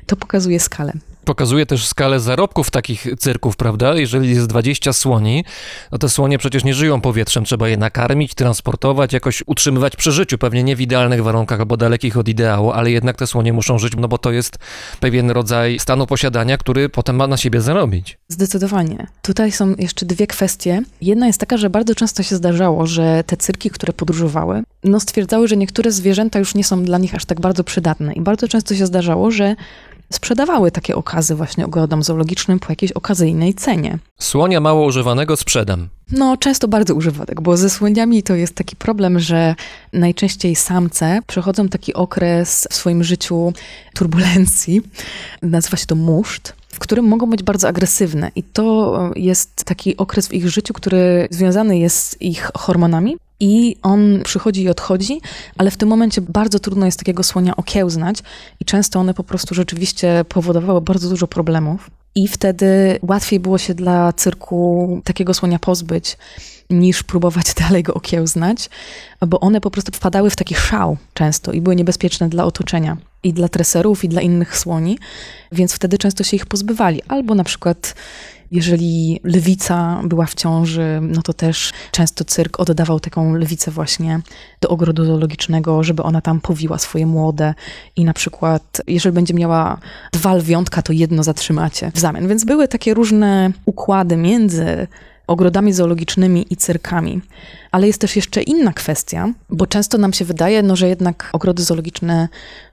to pokazuje skalę. Pokazuje też skalę zarobków takich cyrków, prawda? Jeżeli jest 20 słoni, no te słonie przecież nie żyją powietrzem, trzeba je nakarmić, transportować, jakoś utrzymywać przy życiu, pewnie nie w idealnych warunkach albo dalekich od ideału, ale jednak te słonie muszą żyć, no bo to jest pewien rodzaj stanu posiadania, który potem ma na siebie zarobić. Zdecydowanie. Tutaj są jeszcze dwie kwestie. Jedna jest taka, że bardzo często się zdarzało, że te cyrki, które podróżowały, no stwierdzały, że niektóre zwierzęta już nie są dla nich aż tak bardzo przydatne. I bardzo często się zdarzało, że sprzedawały takie okazy właśnie ogrodom zoologicznym po jakiejś okazyjnej cenie. Słonia mało używanego sprzedam. No, często bardzo używanek, bo ze słoniami to jest taki problem, że najczęściej samce przechodzą taki okres w swoim życiu turbulencji, nazywa się to muszt, w którym mogą być bardzo agresywne. I to jest taki okres w ich życiu, który związany jest z ich hormonami. I on przychodzi i odchodzi, ale w tym momencie bardzo trudno jest takiego słonia okiełznać i często one po prostu rzeczywiście powodowały bardzo dużo problemów. I wtedy łatwiej było się dla cyrku takiego słonia pozbyć, niż próbować dalej go okiełznać, bo one po prostu wpadały w taki szał często i były niebezpieczne dla otoczenia i dla treserów, i dla innych słoni, więc wtedy często się ich pozbywali. Albo na przykład jeżeli lwica była w ciąży, no to też często cyrk oddawał taką lwicę właśnie do ogrodu zoologicznego, żeby ona tam powiła swoje młode i na przykład, jeżeli będzie miała dwa lwiątka, to jedno zatrzymacie w zamian. Więc były takie różne układy między ogrodami zoologicznymi i cyrkami. Ale jest też jeszcze inna kwestia, bo często nam się wydaje, no, że jednak ogrody zoologiczne,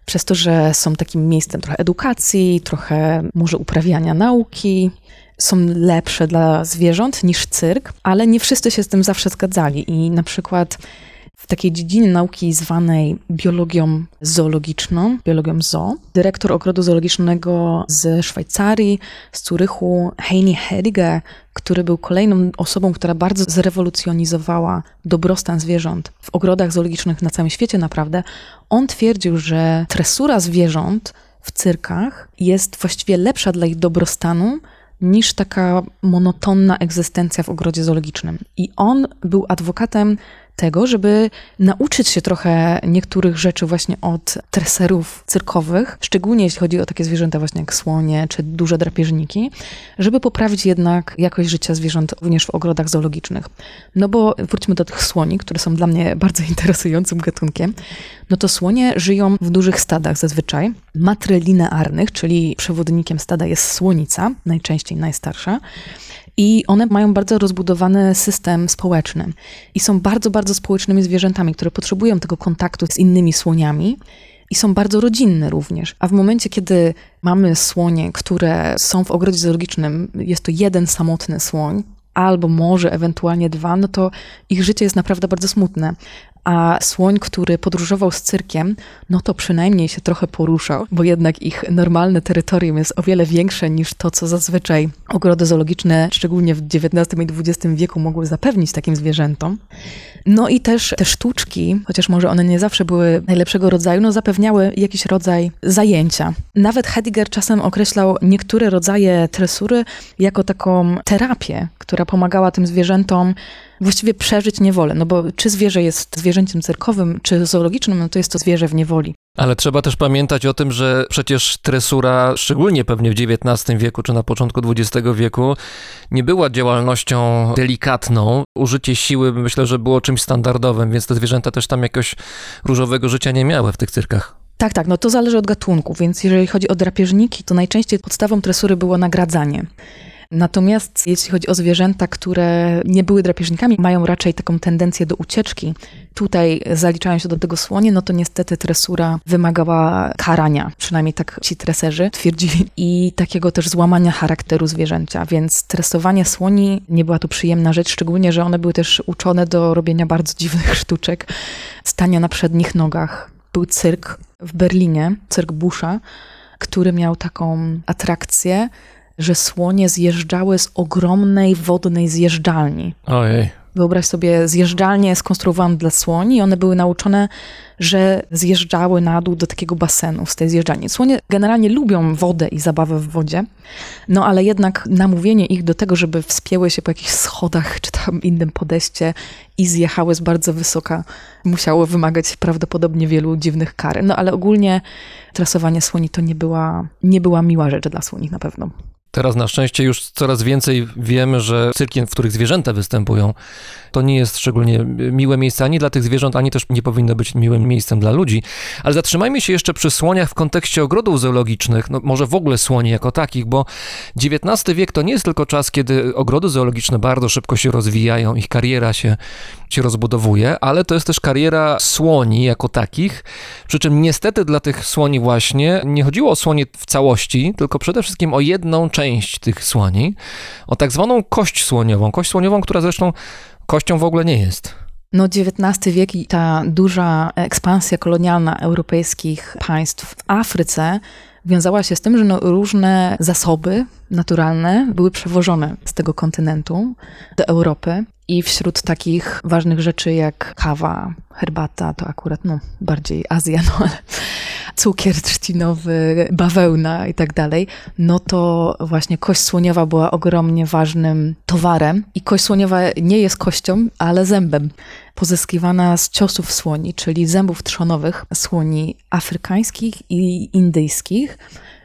przez to, że są takim miejscem trochę edukacji, trochę może uprawiania nauki, są lepsze dla zwierząt niż cyrk, ale nie wszyscy się z tym zawsze zgadzali. I na przykład w takiej dziedzinie nauki zwanej biologią zoologiczną, biologią zoo, dyrektor ogrodu zoologicznego z Szwajcarii, z Zurychu, Heini Hediger, który był kolejną osobą, która bardzo zrewolucjonizowała dobrostan zwierząt w ogrodach zoologicznych na całym świecie naprawdę, on twierdził, że tresura zwierząt w cyrkach jest właściwie lepsza dla ich dobrostanu niż taka monotonna egzystencja w ogrodzie zoologicznym. I on był adwokatem tego, żeby nauczyć się trochę niektórych rzeczy właśnie od treserów cyrkowych, szczególnie jeśli chodzi o takie zwierzęta właśnie jak słonie czy duże drapieżniki, żeby poprawić jednak jakość życia zwierząt również w ogrodach zoologicznych. No bo wróćmy do tych słoni, które są dla mnie bardzo interesującym gatunkiem. No to słonie żyją w dużych stadach zazwyczaj, matrylinearnych, czyli przewodnikiem stada jest słonica, najczęściej najstarsza. I one mają bardzo rozbudowany system społeczny i są bardzo, bardzo społecznymi zwierzętami, które potrzebują tego kontaktu z innymi słoniami i są bardzo rodzinne również. A w momencie, kiedy mamy słonie, które są w ogrodzie zoologicznym, jest to jeden samotny słoń, albo może ewentualnie dwa, no to ich życie jest naprawdę bardzo smutne. A słoń, który podróżował z cyrkiem, no to przynajmniej się trochę poruszał, bo jednak ich normalne terytorium jest o wiele większe niż to, co zazwyczaj ogrody zoologiczne, szczególnie w XIX i XX wieku, mogły zapewnić takim zwierzętom. No i też te sztuczki, chociaż może one nie zawsze były najlepszego rodzaju, no zapewniały jakiś rodzaj zajęcia. Nawet Hediger czasem określał niektóre rodzaje tresury jako taką terapię, która pomagała tym zwierzętom właściwie przeżyć niewolę. No bo czy zwierzę jest zwierzęciem cyrkowym, czy zoologicznym, no to jest to zwierzę w niewoli. Ale trzeba też pamiętać o tym, że przecież tresura, szczególnie pewnie w XIX wieku czy na początku XX wieku, nie była działalnością delikatną. Użycie siły myślę, że było czymś standardowym, więc te zwierzęta też tam jakoś różowego życia nie miały w tych cyrkach. Tak, tak, no to zależy od gatunku, więc jeżeli chodzi o drapieżniki, to najczęściej podstawą tresury było nagradzanie. Natomiast jeśli chodzi o zwierzęta, które nie były drapieżnikami, mają raczej taką tendencję do ucieczki. Tutaj zaliczają się do tego słonie, no to niestety tresura wymagała karania, przynajmniej tak ci treserzy twierdzili, i takiego też złamania charakteru zwierzęcia, więc tresowanie słoni nie była to przyjemna rzecz, szczególnie, że one były też uczone do robienia bardzo dziwnych sztuczek, stania na przednich nogach. Był cyrk w Berlinie, cyrk Busha, który miał taką atrakcję, że słonie zjeżdżały z ogromnej wodnej zjeżdżalni. Ojej. Wyobraź sobie zjeżdżalnię skonstruowaną dla słoni i one były nauczone, że zjeżdżały na dół do takiego basenu z tej zjeżdżalni. Słonie generalnie lubią wodę i zabawę w wodzie, no ale jednak namówienie ich do tego, żeby wspięły się po jakichś schodach czy tam innym podejście i zjechały z bardzo wysoka, musiało wymagać prawdopodobnie wielu dziwnych kar. No ale ogólnie trasowanie słoni to nie była, nie była miła rzecz dla słoni na pewno. Teraz na szczęście już coraz więcej wiemy, że cyrki, w których zwierzęta występują, to nie jest szczególnie miłe miejsce ani dla tych zwierząt, ani też nie powinno być miłym miejscem dla ludzi. Ale zatrzymajmy się jeszcze przy słoniach w kontekście ogrodów zoologicznych, no może w ogóle słoni jako takich, bo XIX wiek to nie jest tylko czas, kiedy ogrody zoologiczne bardzo szybko się rozwijają, ich kariera się, się rozbudowuje, ale to jest też kariera słoni jako takich, przy czym niestety dla tych słoni właśnie nie chodziło o słonie w całości, tylko przede wszystkim o jedną część tych słoni, o tak zwaną kość słoniową. Kość słoniową, która zresztą kością w ogóle nie jest. No XIX wiek i ta duża ekspansja kolonialna europejskich państw w Afryce wiązała się z tym, że no różne zasoby naturalne były przewożone z tego kontynentu do Europy. I wśród takich ważnych rzeczy jak kawa, herbata, to akurat no, bardziej Azja, no ale cukier trzcinowy, bawełna i tak dalej, no to właśnie kość słoniowa była ogromnie ważnym towarem. I kość słoniowa nie jest kością, ale zębem. Pozyskiwana z ciosów słoni, czyli zębów trzonowych słoni afrykańskich i indyjskich.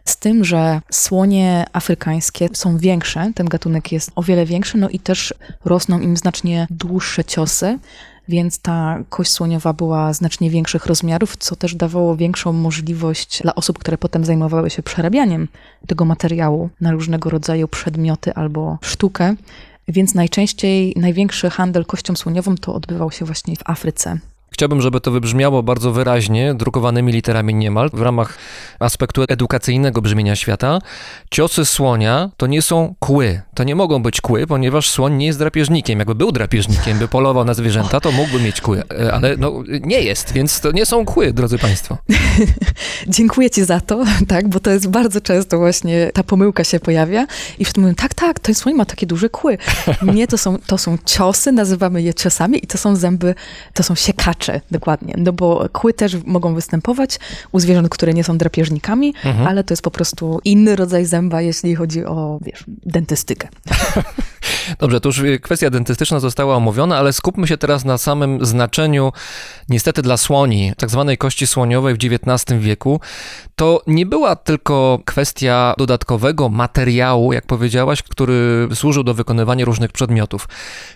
Z tym, że słonie afrykańskie są większe, ten gatunek jest o wiele większy, no i też rosną im znacznie dłuższe ciosy, więc ta kość słoniowa była znacznie większych rozmiarów, co też dawało większą możliwość dla osób, które potem zajmowały się przerabianiem tego materiału na różnego rodzaju przedmioty albo sztukę. Więc najczęściej największy handel kością słoniową to odbywał się właśnie w Afryce. Chciałbym, żeby to wybrzmiało bardzo wyraźnie, drukowanymi literami niemal, w ramach aspektu edukacyjnego brzmienia świata. Ciosy słonia to nie są kły. To nie mogą być kły, ponieważ słoń nie jest drapieżnikiem. Jakby był drapieżnikiem, by polował na zwierzęta, to mógłby mieć kły, E, ale no, nie jest, więc to nie są kły, drodzy Państwo. Dziękuję Ci za to, tak, bo to jest bardzo często właśnie ta pomyłka się pojawia i wszyscy mówią, tak, tak, ten słoń ma takie duże kły. Nie, to są, to są ciosy, nazywamy je ciosami i to są zęby, to są siekacze dokładnie. No bo kły też mogą występować u zwierząt, które nie są drapieżnikami, Mhm. ale to jest po prostu inny rodzaj zęba, jeśli chodzi o, wiesz, dentystykę. Dobrze, to już y, kwestia dentystyczna została omówiona, ale skupmy się teraz na samym znaczeniu, niestety dla słoni, tak zwanej kości słoniowej w XIX wieku. To nie była tylko kwestia dodatkowego materiału, jak powiedziałaś, który służył do wykonywania różnych przedmiotów.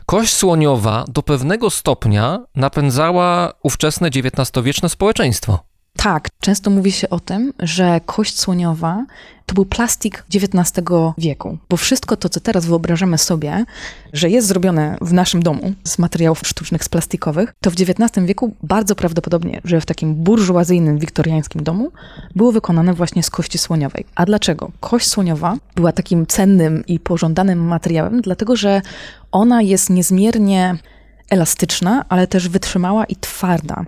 Kość słoniowa do pewnego stopnia napędzała ówczesne XIX-wieczne społeczeństwo. Tak, często mówi się o tym, że kość słoniowa to był plastik XIX wieku, bo wszystko to, co teraz wyobrażamy sobie, że jest zrobione w naszym domu z materiałów sztucznych, z plastikowych, to w XIX wieku bardzo prawdopodobnie, że w takim burżuazyjnym, wiktoriańskim domu było wykonane właśnie z kości słoniowej. A dlaczego? Kość słoniowa była takim cennym i pożądanym materiałem, dlatego że ona jest niezmiernie elastyczna, ale też wytrzymała i twarda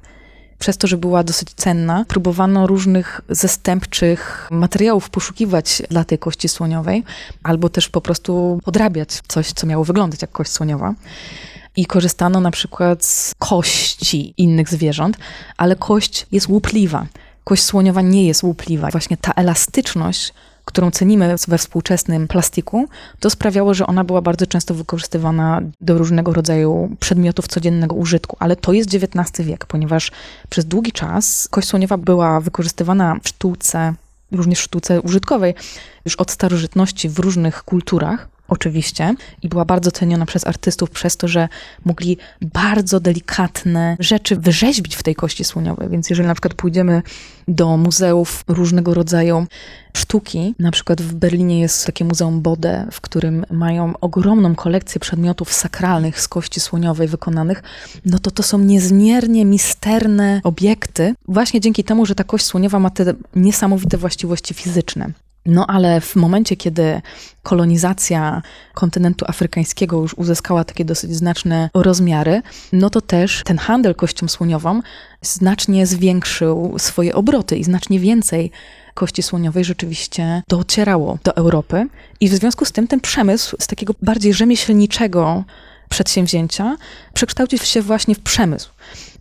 przez to, że była dosyć cenna, próbowano różnych zastępczych materiałów poszukiwać dla tej kości słoniowej, albo też po prostu podrabiać coś, co miało wyglądać jak kość słoniowa. I korzystano na przykład z kości innych zwierząt, ale kość jest łupliwa. Kość słoniowa nie jest łupliwa. Właśnie ta elastyczność, którą cenimy we współczesnym plastiku, to sprawiało, że ona była bardzo często wykorzystywana do różnego rodzaju przedmiotów codziennego użytku. Ale to jest XIX wiek, ponieważ przez długi czas kość słoniowa była wykorzystywana w sztuce, również w sztuce użytkowej, już od starożytności w różnych kulturach. Oczywiście, i była bardzo ceniona przez artystów przez to, że mogli bardzo delikatne rzeczy wyrzeźbić w tej kości słoniowej. Więc jeżeli na przykład pójdziemy do muzeów różnego rodzaju sztuki, na przykład w Berlinie jest takie muzeum Bode, w którym mają ogromną kolekcję przedmiotów sakralnych z kości słoniowej wykonanych, no to to są niezmiernie misterne obiekty, właśnie dzięki temu, że ta kość słoniowa ma te niesamowite właściwości fizyczne. No ale w momencie, kiedy kolonizacja kontynentu afrykańskiego już uzyskała takie dosyć znaczne rozmiary, no to też ten handel kością słoniową znacznie zwiększył swoje obroty i znacznie więcej kości słoniowej rzeczywiście docierało do Europy. I w związku z tym ten przemysł z takiego bardziej rzemieślniczego przedsięwzięcia przekształcił się właśnie w przemysł.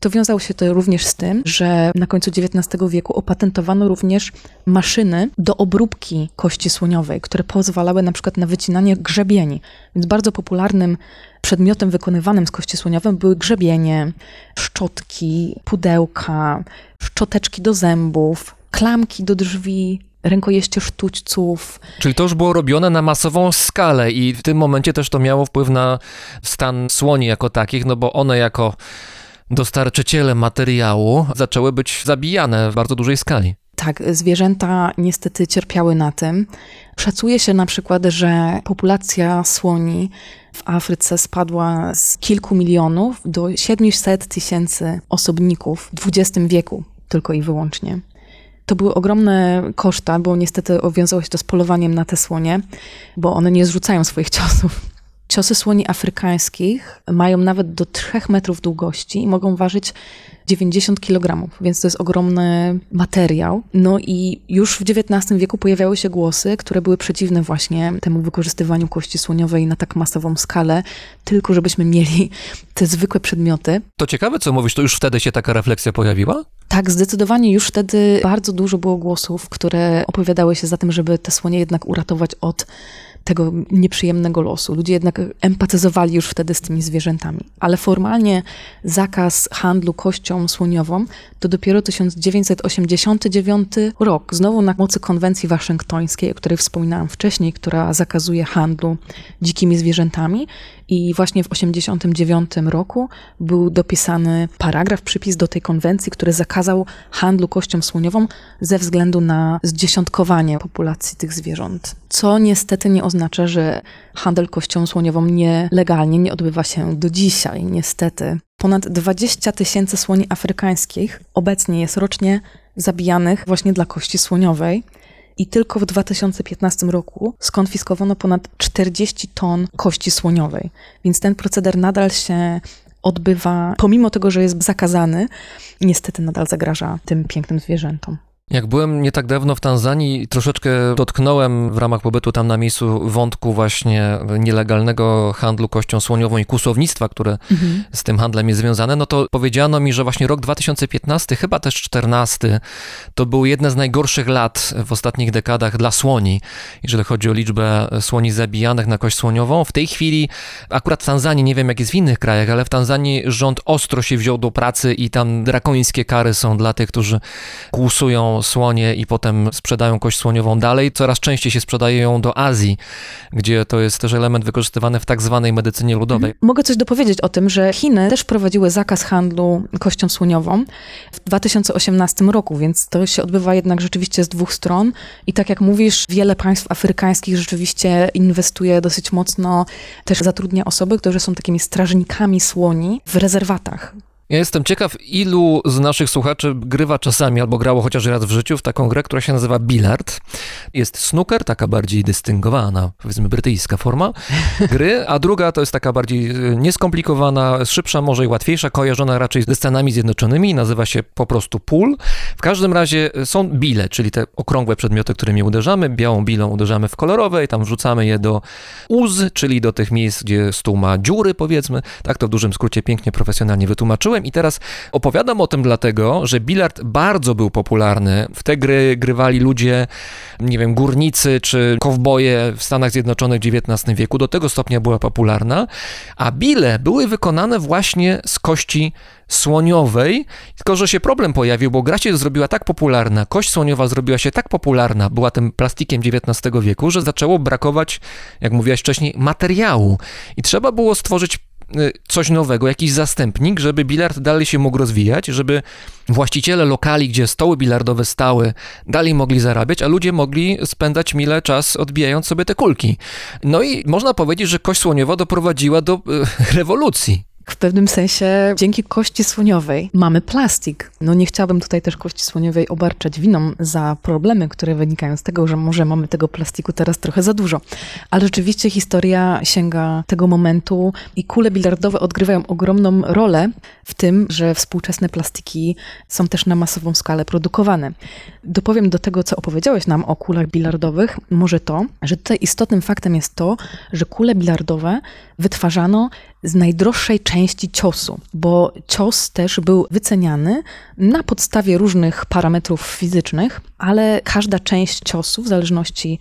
To wiązało się to również z tym, że na końcu XIX wieku opatentowano również maszyny do obróbki kości słoniowej, które pozwalały na przykład na wycinanie grzebieni. Więc bardzo popularnym przedmiotem wykonywanym z kości słoniowej były grzebienie, szczotki, pudełka, szczoteczki do zębów, klamki do drzwi, rękojeście sztućców. Czyli to już było robione na masową skalę i w tym momencie też to miało wpływ na stan słoni jako takich, no bo one jako dostarczyciele materiału zaczęły być zabijane w bardzo dużej skali. Tak, zwierzęta niestety cierpiały na tym. Szacuje się na przykład, że populacja słoni w Afryce spadła z kilku milionów do 700 tysięcy osobników w XX wieku, tylko i wyłącznie. To były ogromne koszta, bo niestety wiązało się to z polowaniem na te słonie, bo one nie zrzucają swoich ciosów. Ciosy słoni afrykańskich mają nawet do 3 metrów długości i mogą ważyć 90 kg, więc to jest ogromny materiał. No i już w XIX wieku pojawiały się głosy, które były przeciwne właśnie temu wykorzystywaniu kości słoniowej na tak masową skalę, tylko żebyśmy mieli te zwykłe przedmioty. To ciekawe, co mówisz, to już wtedy się taka refleksja pojawiła? Tak, zdecydowanie już wtedy bardzo dużo było głosów, które opowiadały się za tym, żeby te słonie jednak uratować od tego nieprzyjemnego losu. Ludzie jednak empatyzowali już wtedy z tymi zwierzętami. Ale formalnie zakaz handlu kością słoniową to dopiero 1989 rok. Znowu na mocy konwencji waszyngtońskiej, o której wspominałam wcześniej, która zakazuje handlu dzikimi zwierzętami. I właśnie w 1989 roku był dopisany paragraf, przypis do tej konwencji, który zakazał handlu kością słoniową ze względu na zdziesiątkowanie populacji tych zwierząt. Co niestety nie oznacza, że handel kością słoniową nielegalnie nie odbywa się do dzisiaj, niestety. Ponad 20 tysięcy słoni afrykańskich obecnie jest rocznie zabijanych właśnie dla kości słoniowej. I tylko w 2015 roku skonfiskowano ponad 40 ton kości słoniowej. Więc ten proceder nadal się odbywa, pomimo tego, że jest zakazany, niestety nadal zagraża tym pięknym zwierzętom. Jak byłem nie tak dawno w Tanzanii, troszeczkę dotknąłem w ramach pobytu tam na miejscu wątku właśnie nielegalnego handlu kością słoniową i kłusownictwa, które z tym handlem jest związane, no to powiedziano mi, że właśnie rok 2015, chyba też 14, to był jedne z najgorszych lat w ostatnich dekadach dla słoni, jeżeli chodzi o liczbę słoni zabijanych na kość słoniową. W tej chwili, akurat w Tanzanii, nie wiem jak jest w innych krajach, ale w Tanzanii rząd ostro się wziął do pracy i tam drakońskie kary są dla tych, którzy kłusują słonie i potem sprzedają kość słoniową dalej. Coraz częściej się sprzedaje ją do Azji, gdzie to jest też element wykorzystywany w tak zwanej medycynie ludowej. Mogę coś dopowiedzieć o tym, że Chiny też wprowadziły zakaz handlu kością słoniową w 2018 roku, więc to się odbywa jednak rzeczywiście z dwóch stron. I tak jak mówisz, wiele państw afrykańskich rzeczywiście inwestuje dosyć mocno, też zatrudnia osoby, które są takimi strażnikami słoni w rezerwatach. Ja jestem ciekaw, ilu z naszych słuchaczy grywa czasami albo grało chociaż raz w życiu w taką grę, która się nazywa Billard. Jest snooker, taka bardziej dystyngowana, powiedzmy brytyjska forma gry, a druga to jest taka bardziej e, nieskomplikowana, szybsza, może i łatwiejsza, kojarzona raczej ze Stanami Zjednoczonymi, nazywa się po prostu pool. W każdym razie e, są bile, czyli te okrągłe przedmioty, którymi uderzamy. Białą bilą uderzamy w kolorowe i tam wrzucamy je do uz, czyli do tych miejsc, gdzie stół ma dziury, powiedzmy. Tak to w dużym skrócie pięknie, profesjonalnie wytłumaczyłem. I teraz opowiadam o tym dlatego, że bilard bardzo był popularny. W te gry grywali ludzie, nie wiem, górnicy czy kowboje w Stanach Zjednoczonych w XIX wieku. Do tego stopnia była popularna. A bile były wykonane właśnie z kości słoniowej, tylko że się problem pojawił, bo gra się zrobiła tak popularna, kość słoniowa zrobiła się tak popularna, była tym plastikiem XIX wieku, że zaczęło brakować, jak mówiłaś wcześniej, materiału. I trzeba było stworzyć coś nowego, jakiś zastępnik, żeby bilard dalej się mógł rozwijać, żeby właściciele lokali, gdzie stoły bilardowe stały, dalej mogli zarabiać, a ludzie mogli spędzać mile czas odbijając sobie te kulki. No i można powiedzieć, że kość słoniowa doprowadziła do y, rewolucji. W pewnym sensie dzięki kości słoniowej mamy plastik. No nie chciałabym tutaj też kości słoniowej obarczać winą za problemy, które wynikają z tego, że może mamy tego plastiku teraz trochę za dużo. Ale rzeczywiście historia sięga tego momentu i kule bilardowe odgrywają ogromną rolę w tym, że współczesne plastiki są też na masową skalę produkowane. Dopowiem do tego, co opowiedziałeś nam o kulach bilardowych, może to, że tutaj istotnym faktem jest to, że kule bilardowe wytwarzano z najdroższej części ciosu, bo cios też był wyceniany na podstawie różnych parametrów fizycznych, ale każda część ciosu, w zależności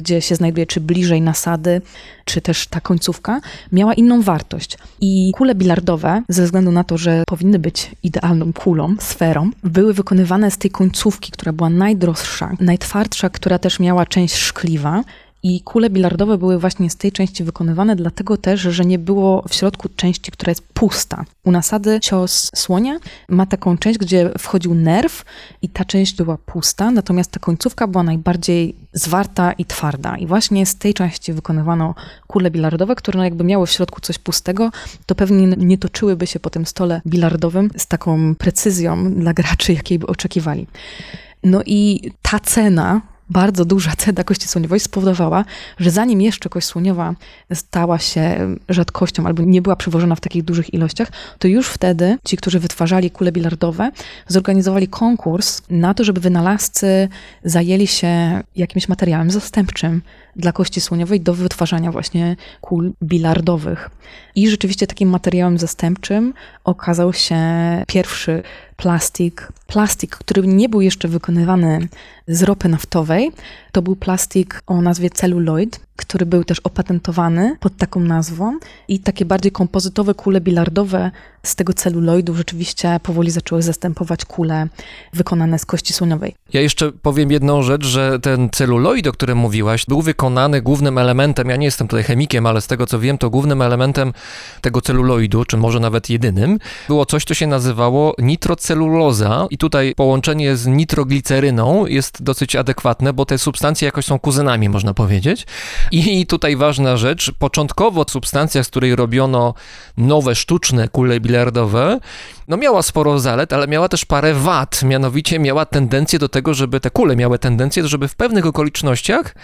gdzie się znajduje, czy bliżej nasady, czy też ta końcówka, miała inną wartość. I kule bilardowe, ze względu na to, że powinny być idealną kulą, sferą, były wykonywane z tej końcówki, która była najdroższa, najtwardsza, która też miała część szkliwa. I kule bilardowe były właśnie z tej części wykonywane, dlatego też, że nie było w środku części, która jest pusta. U nasady cios słonia ma taką część, gdzie wchodził nerw i ta część była pusta, natomiast ta końcówka była najbardziej zwarta i twarda. I właśnie z tej części wykonywano kule bilardowe, które no jakby miały w środku coś pustego, to pewnie nie toczyłyby się po tym stole bilardowym z taką precyzją dla graczy, jakiej by oczekiwali. No i ta cena bardzo duża cena kości słoniowej spowodowała, że zanim jeszcze kość słoniowa stała się rzadkością albo nie była przywożona w takich dużych ilościach, to już wtedy ci, którzy wytwarzali kule bilardowe, zorganizowali konkurs na to, żeby wynalazcy zajęli się jakimś materiałem zastępczym dla kości słoniowej do wytwarzania właśnie kul bilardowych. I rzeczywiście takim materiałem zastępczym okazał się pierwszy plastik. Plastik, który nie był jeszcze wykonywany z ropy naftowej, to był plastik o nazwie celluloid, który był też opatentowany pod taką nazwą i takie bardziej kompozytowe kule bilardowe z tego celuloidu rzeczywiście powoli zaczęły zastępować kule wykonane z kości słoniowej. Ja jeszcze powiem jedną rzecz, że ten celuloid, o którym mówiłaś, był wykonany głównym elementem, ja nie jestem tutaj chemikiem, ale z tego co wiem, to głównym elementem tego celuloidu, czy może nawet jedynym, było coś, co się nazywało nitroceluloza i tutaj połączenie z nitrogliceryną jest dosyć adekwatne, bo te substancje jakoś są kuzynami, można powiedzieć. I tutaj ważna rzecz, początkowo substancja, z której robiono nowe sztuczne kule bilardowe, no miała sporo zalet, ale miała też parę wad. Mianowicie miała tendencję do tego, żeby te kule miały tendencję, żeby w pewnych okolicznościach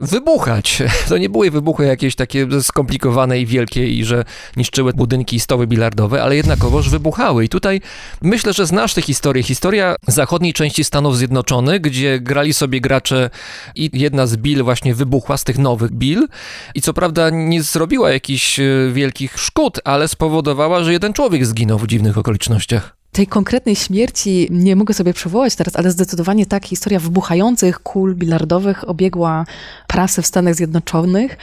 wybuchać. To nie były wybuchy jakieś takie skomplikowane i wielkie i że niszczyły budynki i stoły bilardowe, ale jednakowoż wybuchały. I tutaj myślę, że znasz tę historię. Historia zachodniej części Stanów Zjednoczonych, gdzie grali sobie gracze i jedna z bil właśnie wybuchła z tych nowych bil i co prawda nie zrobiła jakichś e, wielkich szkód, ale spowodowała, że jeden człowiek zginął w dziwnych okolicznościach. skutočnostiach. Tej konkretnej śmierci nie mogę sobie przywołać teraz, ale zdecydowanie tak, historia wybuchających kul bilardowych obiegła prasę w Stanach Zjednoczonych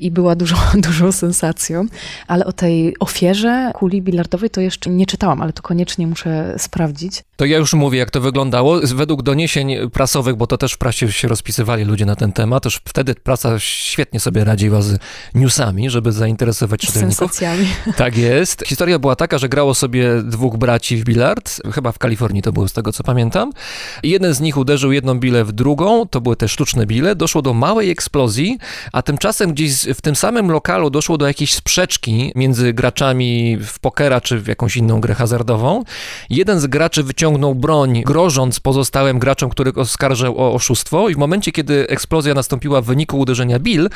i była dużą, dużą sensacją. Ale o tej ofierze kuli bilardowej to jeszcze nie czytałam, ale to koniecznie muszę sprawdzić. To ja już mówię, jak to wyglądało. Według doniesień prasowych, bo to też w prasie się rozpisywali ludzie na ten temat, też wtedy prasa świetnie sobie radziła z newsami, żeby zainteresować czytelników. sensacjami. Tak jest. Historia była taka, że grało sobie dwóch braci w bilard, chyba w Kalifornii to było z tego co pamiętam. Jeden z nich uderzył jedną bilę w drugą, to były te sztuczne bile, doszło do małej eksplozji, a tymczasem gdzieś w tym samym lokalu doszło do jakiejś sprzeczki między graczami w pokera czy w jakąś inną grę hazardową. Jeden z graczy wyciągnął broń, grożąc pozostałym graczom, których oskarżał o oszustwo i w momencie, kiedy eksplozja nastąpiła w wyniku uderzenia Bill,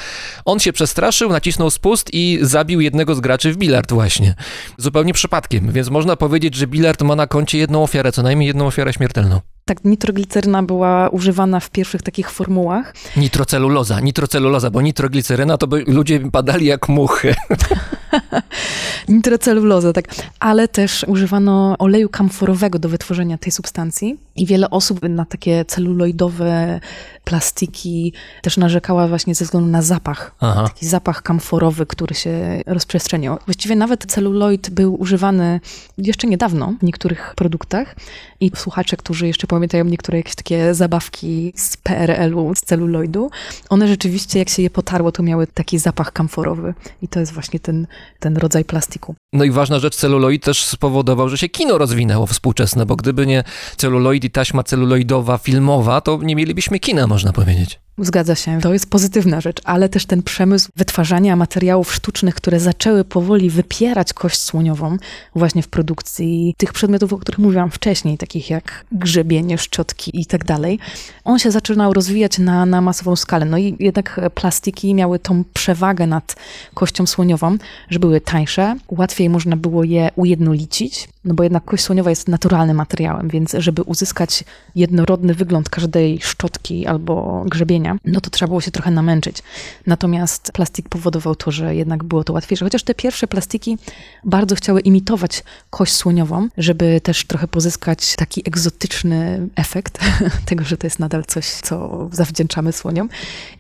on się przestraszył, nacisnął spust i zabił jednego z graczy w bilard właśnie. Zupełnie przypadkiem, więc można powiedzieć, że bilard ma na koncie jedną ofiarę, co najmniej jedną ofiarę śmiertelną. Tak, nitrogliceryna była używana w pierwszych takich formułach. Nitroceluloza, nitroceluloza, bo nitrogliceryna to by ludzie padali jak muchy. Nitroceluloza, tak. Ale też używano oleju kamforowego do wytworzenia tej substancji i wiele osób na takie celuloidowe plastiki też narzekała właśnie ze względu na zapach. Aha. Taki zapach kamforowy, który się rozprzestrzeniał. Właściwie nawet celuloid był używany jeszcze niedawno w niektórych produktach i słuchacze, którzy jeszcze pamiętają niektóre jakieś takie zabawki z PRL-u, z celuloidu, one rzeczywiście jak się je potarło, to miały taki zapach kamforowy i to jest właśnie ten, ten rodzaj plastiku. No i ważna rzecz, celuloid też spowodował, że się kino rozwinęło współczesne, bo gdyby nie celuloid i taśma celuloidowa filmowa, to nie mielibyśmy kina, można powiedzieć. Zgadza się, to jest pozytywna rzecz, ale też ten przemysł wytwarzania materiałów sztucznych, które zaczęły powoli wypierać kość słoniową właśnie w produkcji tych przedmiotów, o których mówiłam wcześniej, takich jak grzebienie, szczotki i tak dalej, on się zaczynał rozwijać na, na masową skalę. No i jednak plastiki miały tą przewagę nad kością słoniową, że były tańsze, łatwiej można było je ujednolicić, no bo jednak kość słoniowa jest naturalnym materiałem, więc żeby uzyskać jednorodny wygląd każdej szczotki albo grzebienia, no to trzeba było się trochę namęczyć. Natomiast plastik powodował to, że jednak było to łatwiejsze. Chociaż te pierwsze plastiki bardzo chciały imitować kość słoniową, żeby też trochę pozyskać taki egzotyczny efekt tego, że to jest nadal coś, co zawdzięczamy słoniom.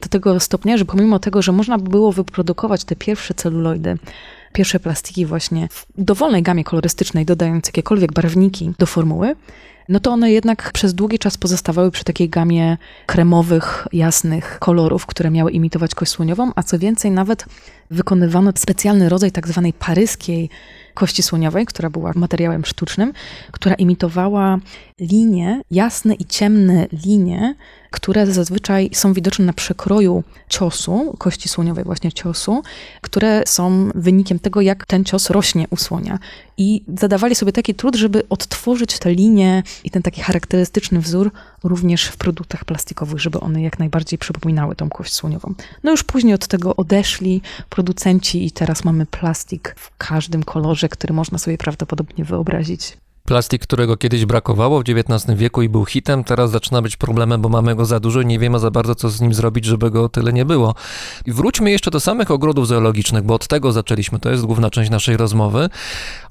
Do tego stopnia, że pomimo tego, że można by było wyprodukować te pierwsze celuloidy, pierwsze plastiki właśnie w dowolnej gamie kolorystycznej, dodając jakiekolwiek barwniki do formuły, no to one jednak przez długi czas pozostawały przy takiej gamie kremowych, jasnych kolorów, które miały imitować kość słoniową, a co więcej, nawet wykonywano specjalny rodzaj tak zwanej paryskiej kości słoniowej, która była materiałem sztucznym, która imitowała linie, jasne i ciemne linie, które zazwyczaj są widoczne na przekroju ciosu, kości słoniowej właśnie ciosu, które są wynikiem tego, jak ten cios rośnie u słonia. I zadawali sobie taki trud, żeby odtworzyć te linie i ten taki charakterystyczny wzór również w produktach plastikowych, żeby one jak najbardziej przypominały tą kość słoniową. No już później od tego odeszli producenci i teraz mamy plastik w każdym kolorze, który można sobie prawdopodobnie wyobrazić. Plastik, którego kiedyś brakowało w XIX wieku i był hitem, teraz zaczyna być problemem, bo mamy go za dużo i nie wiemy za bardzo, co z nim zrobić, żeby go tyle nie było. I wróćmy jeszcze do samych ogrodów zoologicznych, bo od tego zaczęliśmy, to jest główna część naszej rozmowy.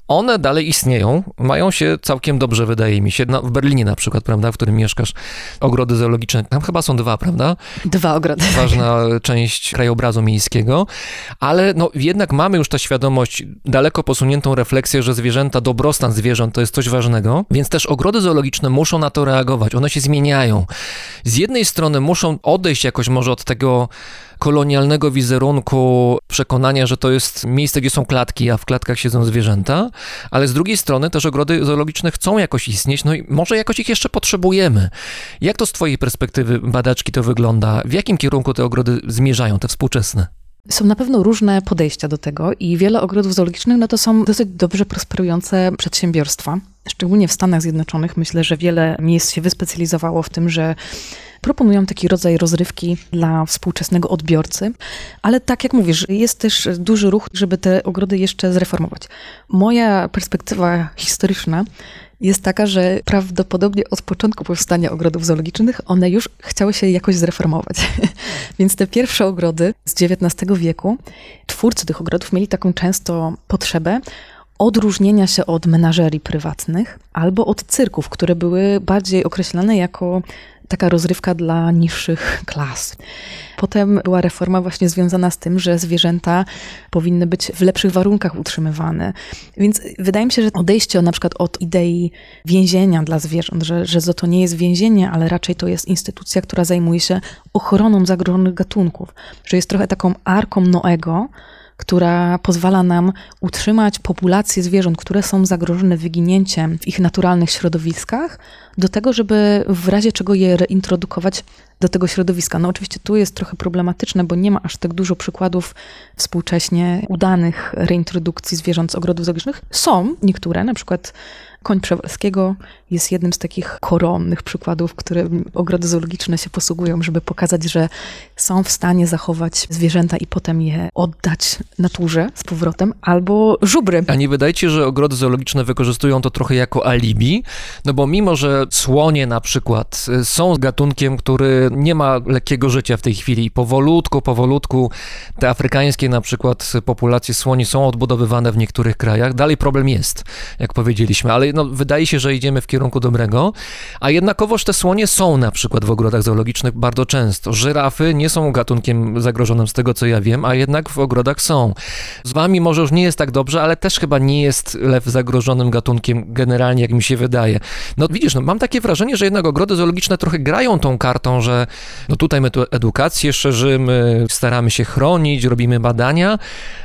One dalej istnieją, mają się całkiem dobrze, wydaje mi się. No, w Berlinie na przykład, prawda, w którym mieszkasz, ogrody zoologiczne, tam chyba są dwa, prawda? Dwa ogrody. ważna część krajobrazu miejskiego, ale no, jednak mamy już tę świadomość, daleko posuniętą refleksję, że zwierzęta, dobrostan zwierząt to jest coś ważnego, więc też ogrody zoologiczne muszą na to reagować, one się zmieniają. Z jednej strony muszą odejść jakoś może od tego kolonialnego wizerunku, przekonania, że to jest miejsce, gdzie są klatki, a w klatkach siedzą zwierzęta, ale z drugiej strony też ogrody zoologiczne chcą jakoś istnieć, no i może jakoś ich jeszcze potrzebujemy. Jak to z twojej perspektywy badaczki to wygląda? W jakim kierunku te ogrody zmierzają, te współczesne? Są na pewno różne podejścia do tego i wiele ogrodów zoologicznych no to są dosyć dobrze prosperujące przedsiębiorstwa. Szczególnie w Stanach Zjednoczonych myślę, że wiele miejsc się wyspecjalizowało w tym, że proponują taki rodzaj rozrywki dla współczesnego odbiorcy, ale tak jak mówisz, jest też duży ruch, żeby te ogrody jeszcze zreformować. Moja perspektywa historyczna jest taka, że prawdopodobnie od początku powstania ogrodów zoologicznych one już chciały się jakoś zreformować. Więc te pierwsze ogrody z XIX wieku, twórcy tych ogrodów mieli taką często potrzebę odróżnienia się od menażerii prywatnych albo od cyrków, które były bardziej określane jako taka rozrywka dla niższych klas. Potem była reforma właśnie związana z tym, że zwierzęta powinny być w lepszych warunkach utrzymywane. Więc wydaje mi się, że odejście na przykład od idei więzienia dla zwierząt, że, że to nie jest więzienie, ale raczej to jest instytucja, która zajmuje się ochroną zagrożonych gatunków, że jest trochę taką arką Noego, która pozwala nam utrzymać populacje zwierząt, które są zagrożone wyginięciem w ich naturalnych środowiskach, do tego, żeby w razie czego je reintrodukować do tego środowiska. No oczywiście tu jest trochę problematyczne, bo nie ma aż tak dużo przykładów współcześnie udanych reintrodukcji zwierząt z ogrodów zoologicznych. Są niektóre, na przykład koń Przewalskiego jest jednym z takich koronnych przykładów, które ogrody zoologiczne się posługują, żeby pokazać, że są w stanie zachować zwierzęta i potem je oddać naturze z powrotem, albo żubry. A nie wydaje ci, że ogrody zoologiczne wykorzystują to trochę jako alibi? No bo mimo, że słonie na przykład y, są gatunkiem, który nie ma lekkiego życia w tej chwili i powolutku, powolutku te afrykańskie na przykład populacje słoni są odbudowywane w niektórych krajach, dalej problem jest, jak powiedzieliśmy, ale no, wydaje się, że idziemy w kierunku dobrego, a jednakowoż te słonie są na przykład w ogrodach zoologicznych bardzo często. Żyrafy nie są gatunkiem zagrożonym z tego, co ja wiem, a jednak w ogrodach są. Z wami może już nie jest tak dobrze, ale też chyba nie jest lew zagrożonym gatunkiem generalnie, jak mi się wydaje. No widzisz, no, mam takie wrażenie, że jednak ogrody zoologiczne trochę grają tą kartą, że no tutaj my tu edukację szerzymy, staramy się chronić, robimy badania,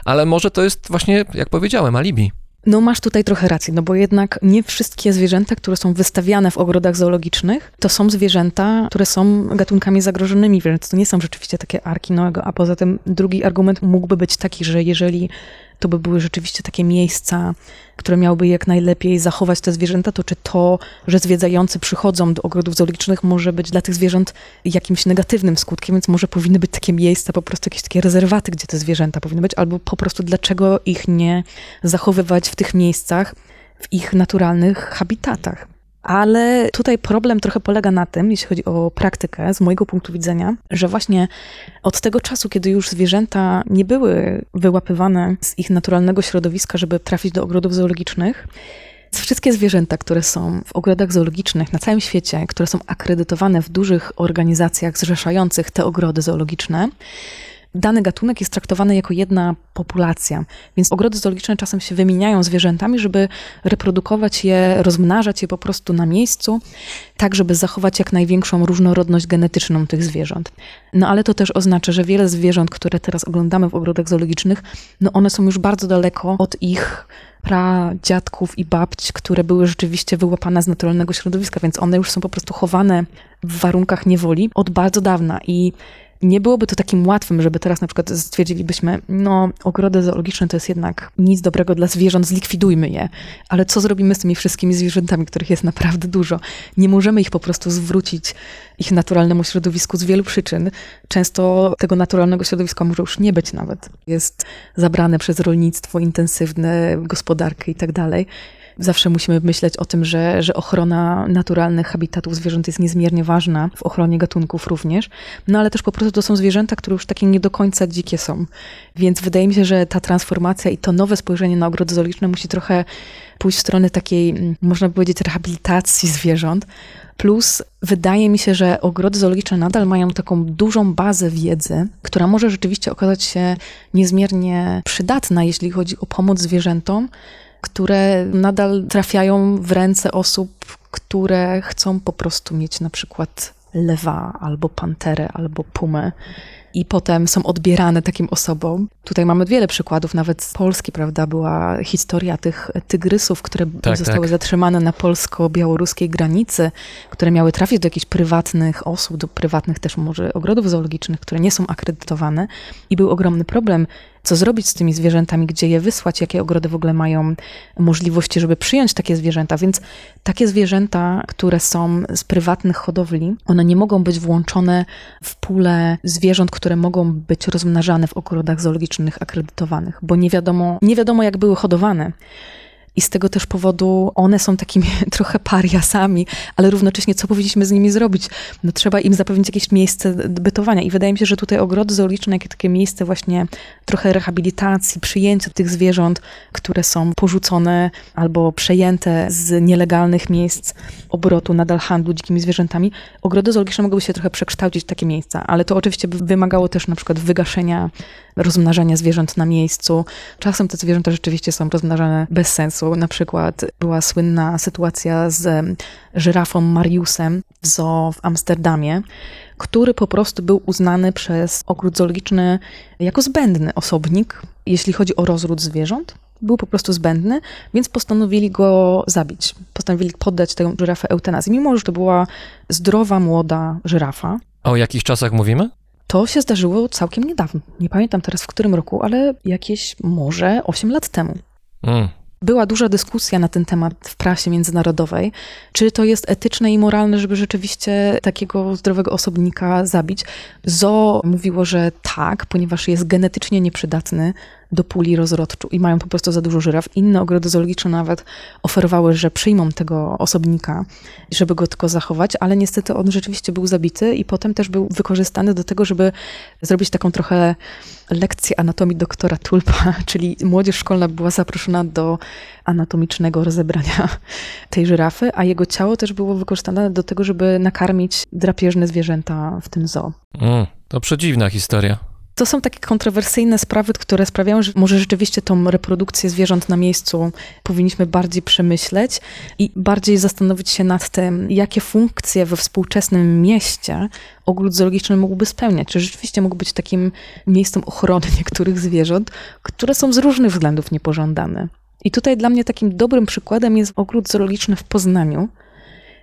ale może to jest właśnie, jak powiedziałem, alibi. No masz tutaj trochę racji, no bo jednak nie wszystkie zwierzęta, które są wystawiane w ogrodach zoologicznych, to są zwierzęta, które są gatunkami zagrożonymi, więc to nie są rzeczywiście takie arki Noego. A poza tym drugi argument mógłby być taki, że jeżeli to by były rzeczywiście takie miejsca, które miałyby jak najlepiej zachować te zwierzęta, to czy to, że zwiedzający przychodzą do ogrodów zoologicznych może być dla tych zwierząt jakimś negatywnym skutkiem, więc może powinny być takie miejsca, po prostu jakieś takie rezerwaty, gdzie te zwierzęta powinny być, albo po prostu dlaczego ich nie zachowywać w tych miejscach, w ich naturalnych habitatach. Ale tutaj problem trochę polega na tym, jeśli chodzi o praktykę, z mojego punktu widzenia, że właśnie od tego czasu, kiedy już zwierzęta nie były wyłapywane z ich naturalnego środowiska, żeby trafić do ogrodów zoologicznych, Wszystkie zwierzęta, które są w ogrodach zoologicznych na całym świecie, które są akredytowane w dużych organizacjach zrzeszających te ogrody zoologiczne, dany gatunek jest traktowany jako jedna populacja. Więc ogrody zoologiczne czasem się wymieniają zwierzętami, żeby reprodukować je, rozmnażać je po prostu na miejscu, tak żeby zachować jak największą różnorodność genetyczną tych zwierząt. No ale to też oznacza, że wiele zwierząt, które teraz oglądamy w ogrodach zoologicznych, no one są już bardzo daleko od ich pradziadków i babć, które były rzeczywiście wyłapane z naturalnego środowiska, więc one już są po prostu chowane w warunkach niewoli od bardzo dawna i nie byłoby to takim łatwym, żeby teraz na przykład stwierdzilibyśmy, no ogrody zoologiczne to jest jednak nic dobrego dla zwierząt, zlikwidujmy je. Ale co zrobimy z tymi wszystkimi zwierzętami, których jest naprawdę dużo? Nie możemy ich po prostu zwrócić ich naturalnemu środowisku z wielu przyczyn. Często tego naturalnego środowiska może już nie być nawet. Jest zabrane przez rolnictwo intensywne, gospodarkę i tak dalej zawsze musimy myśleć o tym, że, że ochrona naturalnych habitatów zwierząt jest niezmiernie ważna, w ochronie gatunków również, no ale też po prostu to są zwierzęta, które już takie nie do końca dzikie są. Więc wydaje mi się, że ta transformacja i to nowe spojrzenie na ogrody zoologiczne musi trochę pójść w stronę takiej, mm, można powiedzieć, rehabilitacji zwierząt. Plus wydaje mi się, że ogrody zoologiczne nadal mają taką dużą bazę wiedzy, która może rzeczywiście okazać się niezmiernie przydatna, jeśli chodzi o pomoc zwierzętom, które nadal trafiają w ręce osób, które chcą po prostu mieć na przykład lewa, albo panterę, albo pumę i potem są odbierane takim osobom. Tutaj mamy wiele przykładów, nawet z Polski, prawda, była historia tych tygrysów, które tak, zostały tak. zatrzymane na polsko-białoruskiej granicy, które miały trafić do jakichś prywatnych osób, do prywatnych też może ogrodów zoologicznych, które nie są akredytowane i był ogromny problem co zrobić z tymi zwierzętami, gdzie je wysłać, jakie ogrody w ogóle mają możliwości, żeby przyjąć takie zwierzęta. Więc takie zwierzęta, które są z prywatnych hodowli, one nie mogą być włączone w pulę zwierząt, które mogą być rozmnażane w ogrodach zoologicznych akredytowanych, bo nie wiadomo, nie wiadomo jak były hodowane. I z tego też powodu one są takimi trochę pariasami, ale równocześnie co powinniśmy z nimi zrobić? No trzeba im zapewnić jakieś miejsce bytowania. I wydaje mi się, że tutaj ogrody zoologiczne, jakie takie miejsce właśnie trochę rehabilitacji, przyjęcia tych zwierząt, które są porzucone albo przejęte z nielegalnych miejsc obrotu, nadal handlu dzikimi zwierzętami, ogrody zoologiczne mogłyby się trochę przekształcić w takie miejsca, ale to oczywiście by wymagało też na przykład wygaszenia rozmnażania zwierząt na miejscu. Czasem te zwierzęta rzeczywiście są rozmnażane bez sensu. Na przykład była słynna sytuacja z żyrafą Mariusem w zoo w Amsterdamie, który po prostu był uznany przez ogród zoologiczny jako zbędny osobnik, jeśli chodzi o rozród zwierząt. Był po prostu zbędny, więc postanowili go zabić. Postanowili poddać tę żyrafę eutanazji, mimo że to była zdrowa, młoda żyrafa. A o jakich czasach mówimy? To się zdarzyło całkiem niedawno. Nie pamiętam teraz w którym roku, ale jakieś może 8 lat temu. Mm. Była duża dyskusja na ten temat w prasie międzynarodowej, czy to jest etyczne i moralne, żeby rzeczywiście takiego zdrowego osobnika zabić. Zo mówiło, że tak, ponieważ jest genetycznie nieprzydatny do puli rozrodczu i mają po prostu za dużo żyraf. Inne ogrody zoologiczne nawet oferowały, że przyjmą tego osobnika, żeby go tylko zachować, ale niestety on rzeczywiście był zabity i potem też był wykorzystany do tego, żeby zrobić taką trochę lekcję anatomii doktora Tulpa, czyli młodzież szkolna była zaproszona do anatomicznego rozebrania tej żyrafy, a jego ciało też było wykorzystane do tego, żeby nakarmić drapieżne zwierzęta w tym zoo. Mm. To przedziwna historia. To są takie kontrowersyjne sprawy, które sprawiają, że może rzeczywiście tą reprodukcję zwierząt na miejscu powinniśmy bardziej przemyśleć i bardziej zastanowić się nad tym, jakie funkcje we współczesnym mieście ogród zoologiczny mógłby spełniać. Czy rzeczywiście mógł być takim miejscem ochrony niektórych zwierząt, które są z różnych względów niepożądane. I tutaj dla mnie takim dobrym przykładem jest ogród zoologiczny w Poznaniu,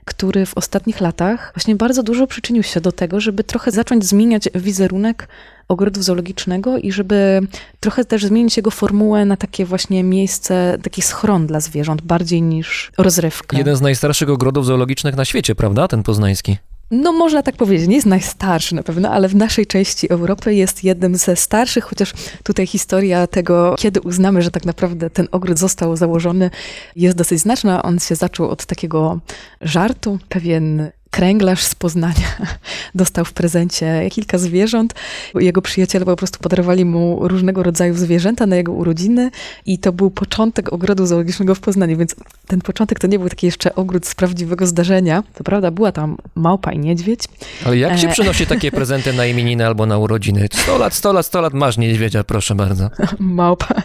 który w ostatnich latach właśnie bardzo dużo przyczynił się do tego, żeby trochę zacząć zmieniać wizerunek ogrodu zoologicznego i żeby trochę też zmienić jego formułę na takie właśnie miejsce, taki schron dla zwierząt, bardziej niż rozrywka. Jeden z najstarszych ogrodów zoologicznych na świecie, prawda? Ten poznański. No można tak powiedzieć, nie jest najstarszy na pewno, ale w naszej części Europy jest jednym ze starszych, chociaż tutaj historia tego, kiedy uznamy, że tak naprawdę ten ogród został założony, jest dosyć znaczna. On się zaczął od takiego żartu. Pewien kręglarz z Poznania dostał w prezencie kilka zwierząt. Jego przyjaciele po prostu podarowali mu różnego rodzaju zwierzęta na jego urodziny i to był początek ogrodu zoologicznego w Poznaniu, więc ten początek to nie był taki jeszcze ogród z prawdziwego zdarzenia. To prawda, była tam małpa i niedźwiedź. Ale jak się E. przynosi takie prezenty na imieniny albo na urodziny? 100 lat, 100 lat, 100 lat masz niedźwiedzia, proszę bardzo. Małpa.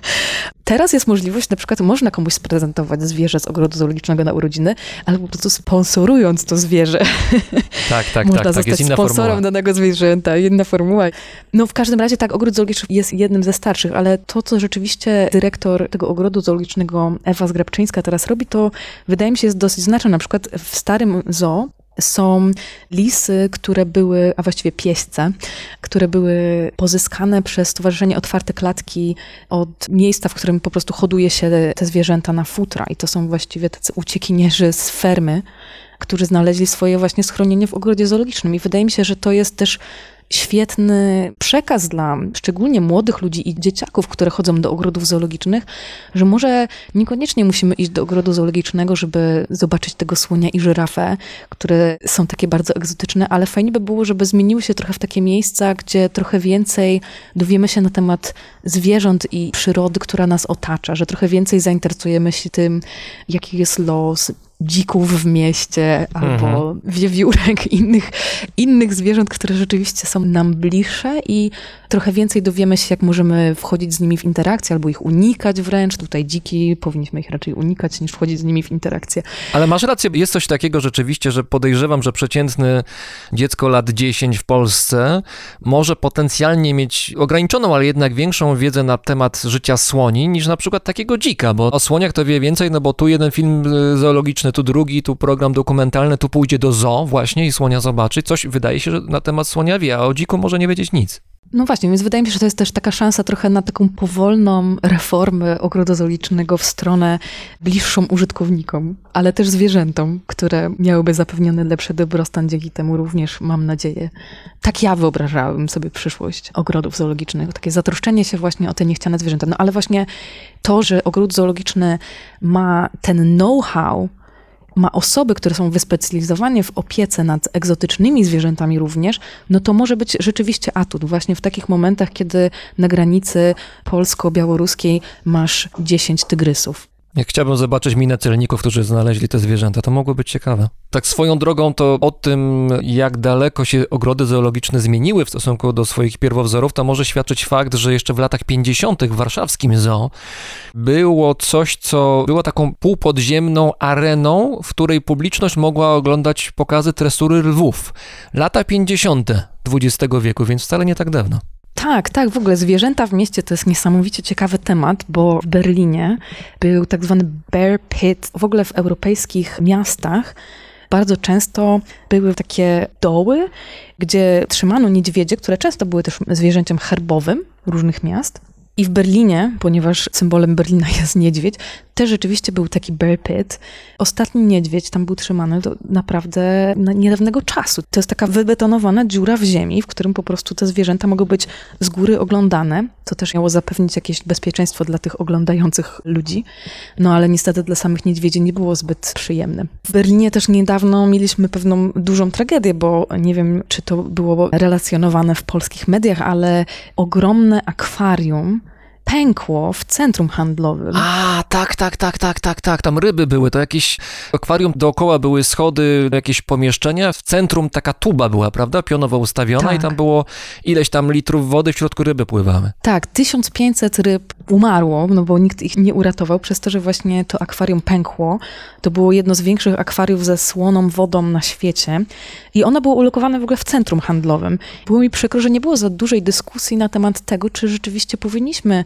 Teraz jest możliwość, na przykład można komuś sprezentować zwierzę z ogrodu zoologicznego na urodziny, albo po prostu sponsorując to zwierzę. Tak, tak, można tak, tak, zostać inna sponsorem formuła. danego zwierzęta, inna formuła. No w każdym razie tak, ogród zoologiczny jest jednym ze starszych, ale to, co rzeczywiście dyrektor tego ogrodu zoologicznego Ewa Zgrabczyńska teraz robi, to wydaje mi się jest dosyć znaczne. Na przykład w starym zoo są lisy, które były, a właściwie pieśce, które były pozyskane przez Stowarzyszenie Otwarte Klatki od miejsca, w którym po prostu hoduje się te zwierzęta na futra. I to są właściwie tacy uciekinierzy z fermy, którzy znaleźli swoje właśnie schronienie w ogrodzie zoologicznym. I wydaje mi się, że to jest też świetny przekaz dla szczególnie młodych ludzi i dzieciaków, które chodzą do ogrodów zoologicznych, że może niekoniecznie musimy iść do ogrodu zoologicznego, żeby zobaczyć tego słonia i żyrafę, które są takie bardzo egzotyczne, ale fajnie by było, żeby zmieniły się trochę w takie miejsca, gdzie trochę więcej dowiemy się na temat zwierząt i przyrody, która nas otacza, że trochę więcej zainteresujemy się tym, jaki jest los dzików w mieście albo wiewiórek, innych, innych zwierząt, które rzeczywiście są nam bliższe i trochę więcej dowiemy się, jak możemy wchodzić z nimi w interakcję albo ich unikać wręcz. Tutaj dziki, powinniśmy ich raczej unikać niż wchodzić z nimi w interakcję. Ale masz rację, jest coś takiego rzeczywiście, że podejrzewam, że przeciętny dziecko lat 10 w Polsce może potencjalnie mieć ograniczoną, ale jednak większą wiedzę na temat życia słoni niż na przykład takiego dzika, bo o słoniach to wie więcej, no bo tu jeden film y, tu drugi, tu program dokumentalny, tu pójdzie do zoo właśnie i słonia zobaczy. Coś wydaje się, że na temat słonia wie, a o dziku może nie wiedzieć nic. No właśnie, więc wydaje mi się, że to jest też taka szansa trochę na taką powolną reformę ogrodu zoologicznego w stronę bliższą użytkownikom, ale też zwierzętom, które miałyby zapewniony lepszy dobrostan dzięki temu również, mam nadzieję. Tak ja wyobrażałabym sobie przyszłość ogrodów zoologicznych, takie zatroszczenie się właśnie o te niechciane zwierzęta. No ale właśnie to, że ogród zoologiczny ma ten know-how, ma osoby, które są wyspecjalizowane w opiece nad egzotycznymi zwierzętami również, no to może być rzeczywiście atut. Właśnie w takich momentach, kiedy na granicy polsko-białoruskiej masz 10 tygrysów. Jak chciałbym zobaczyć minę celników, którzy znaleźli te zwierzęta, to mogło być ciekawe. Tak swoją drogą to o tym, jak daleko się ogrody zoologiczne zmieniły w stosunku do swoich pierwowzorów, to może świadczyć fakt, że jeszcze w latach 50. w warszawskim zoo było coś, co było taką półpodziemną areną, w której publiczność mogła oglądać pokazy tresury lwów. Lata 50. XX wieku, więc wcale nie tak dawno. Tak, tak, w ogóle zwierzęta w mieście to jest niesamowicie ciekawy temat, bo w Berlinie był tak zwany bear pit. W ogóle w europejskich miastach bardzo często były takie doły, gdzie trzymano niedźwiedzie, które często były też zwierzęciem herbowym różnych miast. I w Berlinie, ponieważ symbolem Berlina jest niedźwiedź, też rzeczywiście był taki bear pit. Ostatni niedźwiedź tam był trzymany do naprawdę na niedawnego czasu. To jest taka wybetonowana dziura w ziemi, w którym po prostu te zwierzęta mogą być z góry oglądane. To też miało zapewnić jakieś bezpieczeństwo dla tych oglądających ludzi. No ale niestety dla samych niedźwiedzi nie było zbyt przyjemne. W Berlinie też niedawno mieliśmy pewną dużą tragedię, bo nie wiem, czy to było relacjonowane w polskich mediach, ale ogromne akwarium pękło w centrum handlowym. A, tak, tak, tak, tak, tak, tak. Tam ryby były, to jakieś akwarium dookoła były schody, jakieś pomieszczenia. W centrum taka tuba była, prawda? Pionowo ustawiona Tak. i tam było ileś tam litrów wody, w środku ryby pływały. Tak, 1500 ryb umarło, no bo nikt ich nie uratował, przez to, że właśnie to akwarium pękło. To było jedno z większych akwariów ze słoną wodą na świecie i ono było ulokowane w ogóle w centrum handlowym. Było mi przykro, że nie było za dużej dyskusji na temat tego, czy rzeczywiście powinniśmy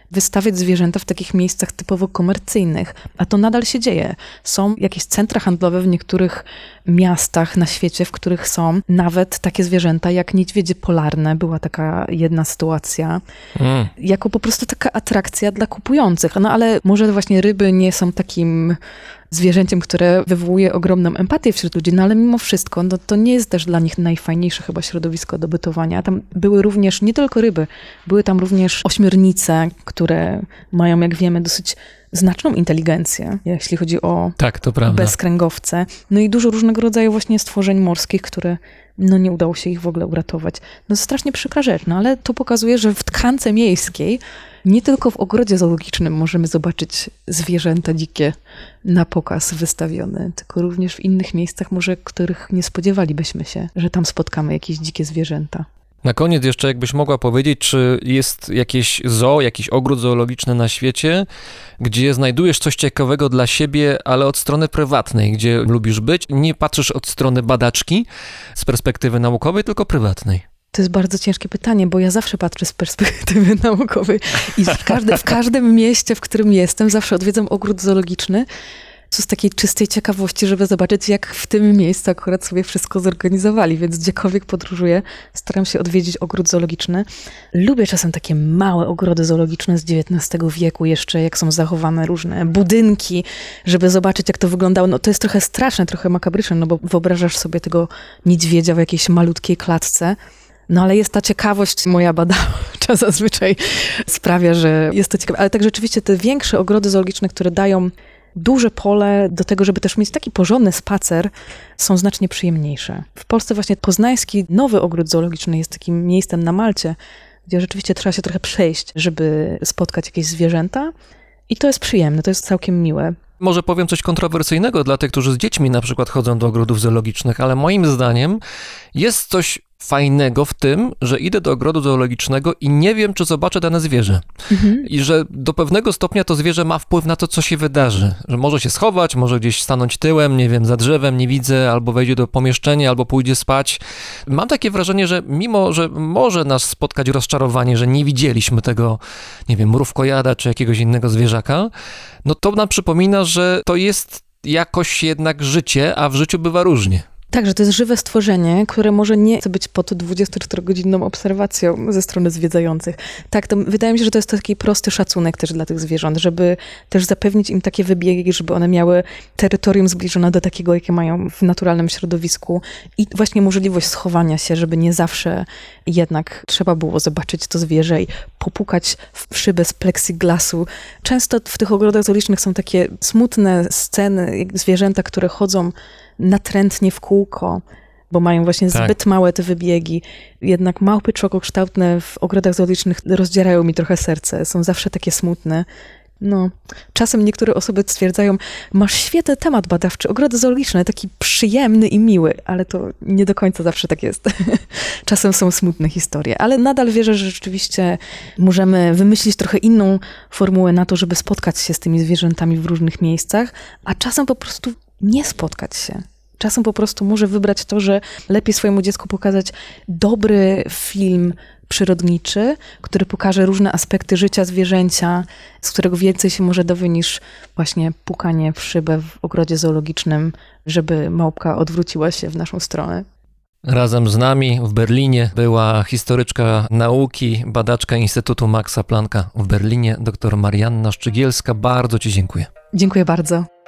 wystawiać zwierzęta w takich miejscach typowo komercyjnych, a to nadal się dzieje. Są jakieś centra handlowe w niektórych miastach na świecie, w których są nawet takie zwierzęta jak niedźwiedzie polarne. Była taka jedna sytuacja Mm. jako po prostu taka atrakcja dla kupujących. No ale może właśnie ryby nie są takim zwierzęciem, które wywołuje ogromną empatię wśród ludzi, no ale mimo wszystko, no to nie jest też dla nich najfajniejsze chyba środowisko do bytowania. Tam były również nie tylko ryby, były tam również ośmiornice, które mają, jak wiemy, dosyć znaczną inteligencję, jeśli chodzi o Tak, to prawda. bezkręgowce. No i dużo różnego rodzaju właśnie stworzeń morskich, które no nie udało się ich w ogóle uratować. No strasznie przykra rzecz, no ale to pokazuje, że w tkance miejskiej nie tylko w ogrodzie zoologicznym możemy zobaczyć zwierzęta dzikie na pokaz wystawione, tylko również w innych miejscach, może których nie spodziewalibyśmy się, że tam spotkamy jakieś dzikie zwierzęta. Na koniec jeszcze jakbyś mogła powiedzieć, czy jest jakieś zoo, jakiś ogród zoologiczny na świecie, gdzie znajdujesz coś ciekawego dla siebie, ale od strony prywatnej, gdzie lubisz być, nie patrzysz od strony badaczki z perspektywy naukowej, tylko prywatnej. To jest bardzo ciężkie pytanie, bo ja zawsze patrzę z perspektywy naukowej i w, każde, w każdym mieście, w którym jestem, zawsze odwiedzam ogród zoologiczny. Co z takiej czystej ciekawości, żeby zobaczyć, jak w tym miejscu akurat sobie wszystko zorganizowali. Więc gdziekolwiek podróżuję, staram się odwiedzić ogród zoologiczny. Lubię czasem takie małe ogrody zoologiczne z XIX wieku, jeszcze jak są zachowane różne budynki, żeby zobaczyć, jak to wyglądało. No to jest trochę straszne, trochę makabryczne, no bo wyobrażasz sobie tego niedźwiedzia w jakiejś malutkiej klatce. No ale jest ta ciekawość moja badawcza zazwyczaj sprawia, że jest to ciekawe. Ale tak rzeczywiście te większe ogrody zoologiczne, które dają duże pole do tego, żeby też mieć taki porządny spacer, są znacznie przyjemniejsze. W Polsce właśnie poznański nowy ogród zoologiczny jest takim miejscem na Malcie, gdzie rzeczywiście trzeba się trochę przejść, żeby spotkać jakieś zwierzęta. I to jest przyjemne, to jest całkiem miłe. Może powiem coś kontrowersyjnego dla tych, którzy z dziećmi na przykład chodzą do ogrodów zoologicznych, ale moim zdaniem jest coś fajnego w tym, że idę do ogrodu zoologicznego i nie wiem, czy zobaczę dane zwierzę. I że do pewnego stopnia to zwierzę ma wpływ na to, co się wydarzy. Że może się schować, może gdzieś stanąć tyłem, nie wiem, za drzewem, nie widzę, albo wejdzie do pomieszczenia, albo pójdzie spać. Mam takie wrażenie, że mimo, że może nas spotkać rozczarowanie, że nie widzieliśmy tego, nie wiem, mrówkojada czy jakiegoś innego zwierzaka, no to nam przypomina, że to jest jakoś jednak życie, a w życiu bywa różnie. Tak, że to jest żywe stworzenie, które może nie chce być pod 24-godzinną obserwacją ze strony zwiedzających. Tak, to wydaje mi się, że to jest taki prosty szacunek też dla tych zwierząt, żeby też zapewnić im takie wybiegi, żeby one miały terytorium zbliżone do takiego, jakie mają w naturalnym środowisku i właśnie możliwość schowania się, żeby nie zawsze jednak trzeba było zobaczyć to zwierzę i popukać w szybę z plexiglasu. Często w tych ogrodach zoologicznych są takie smutne sceny, jak zwierzęta, które chodzą natrętnie w kółko, bo mają właśnie Tak. zbyt małe te wybiegi. Jednak małpy czokokształtne w ogrodach zoologicznych rozdzierają mi trochę serce. Są zawsze takie smutne. No, czasem niektóre osoby stwierdzają, masz świetny temat badawczy, ogrody zoologiczne, taki przyjemny i miły, ale to nie do końca zawsze tak jest. czasem są smutne historie, ale nadal wierzę, że rzeczywiście możemy wymyślić trochę inną formułę na to, żeby spotkać się z tymi zwierzętami w różnych miejscach, a czasem po prostu nie spotkać się. Czasem po prostu może wybrać to, że lepiej swojemu dziecku pokazać dobry film przyrodniczy, który pokaże różne aspekty życia zwierzęcia, z którego więcej się może dowie niż właśnie pukanie w szybę w ogrodzie zoologicznym, żeby małpka odwróciła się w naszą stronę. Razem z nami w Berlinie była historyczka nauki, badaczka Instytutu Maxa Plancka w Berlinie, dr Marianna Szczygielska. Bardzo Ci dziękuję. Dziękuję bardzo.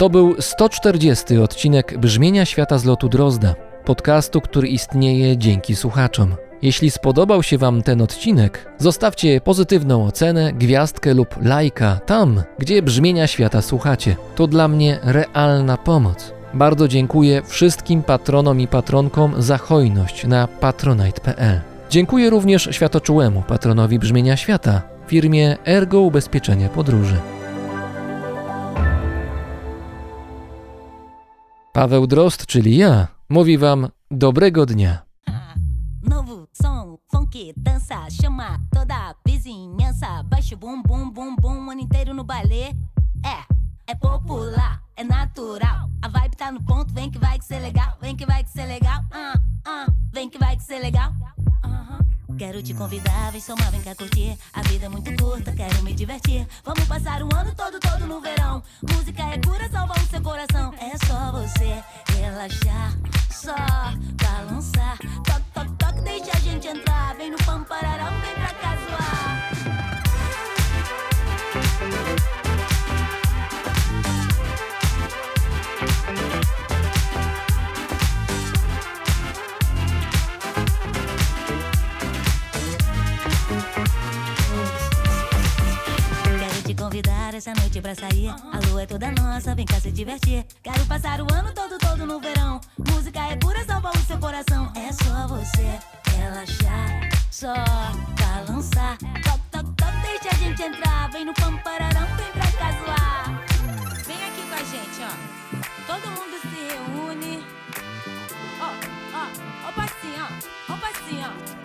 To był 140 odcinek Brzmienia Świata z lotu Drozda, podcastu, który istnieje dzięki słuchaczom. Jeśli spodobał się Wam ten odcinek, zostawcie pozytywną ocenę, gwiazdkę lub lajka tam, gdzie Brzmienia Świata słuchacie. To dla mnie realna pomoc. Bardzo dziękuję wszystkim patronom i patronkom za hojność na patronite.pl. Dziękuję również światoczułemu patronowi Brzmienia Świata, firmie Ergo Ubezpieczenie Podróży. Paweł Drozd, czyli ja, mówi Wam dobrego dnia. Znowu o som, funk, dança, chama toda a vizinhança. Baixa o bum, bum, bum, bum, o ano inteiro no baile. É, é popular, é natural. A vibe tá no ponto, vem que vai que ser legal, vem que vai que ser legal. Ah, ah, vem que vai que ser legal. Aham. Quero te convidar, vem somar, vem cá curtir. A vida é muito curta, quero me divertir. Vamos passar o ano todo, todo no verão. Música é cura, salva o seu coração. Você relaxar, só essa noite pra sair. A lua é toda nossa, vem cá se divertir. Quero passar o ano todo, todo no verão. Música é pura, salva o seu coração. É só você relaxar, só balançar. Top, top, top, deixa a gente entrar. Vem no pampararão, vem pra casuar. Vem aqui com a gente, ó. Todo mundo se reúne. Ó, ó, ó o passinho, ó. Ó o passinho, ó.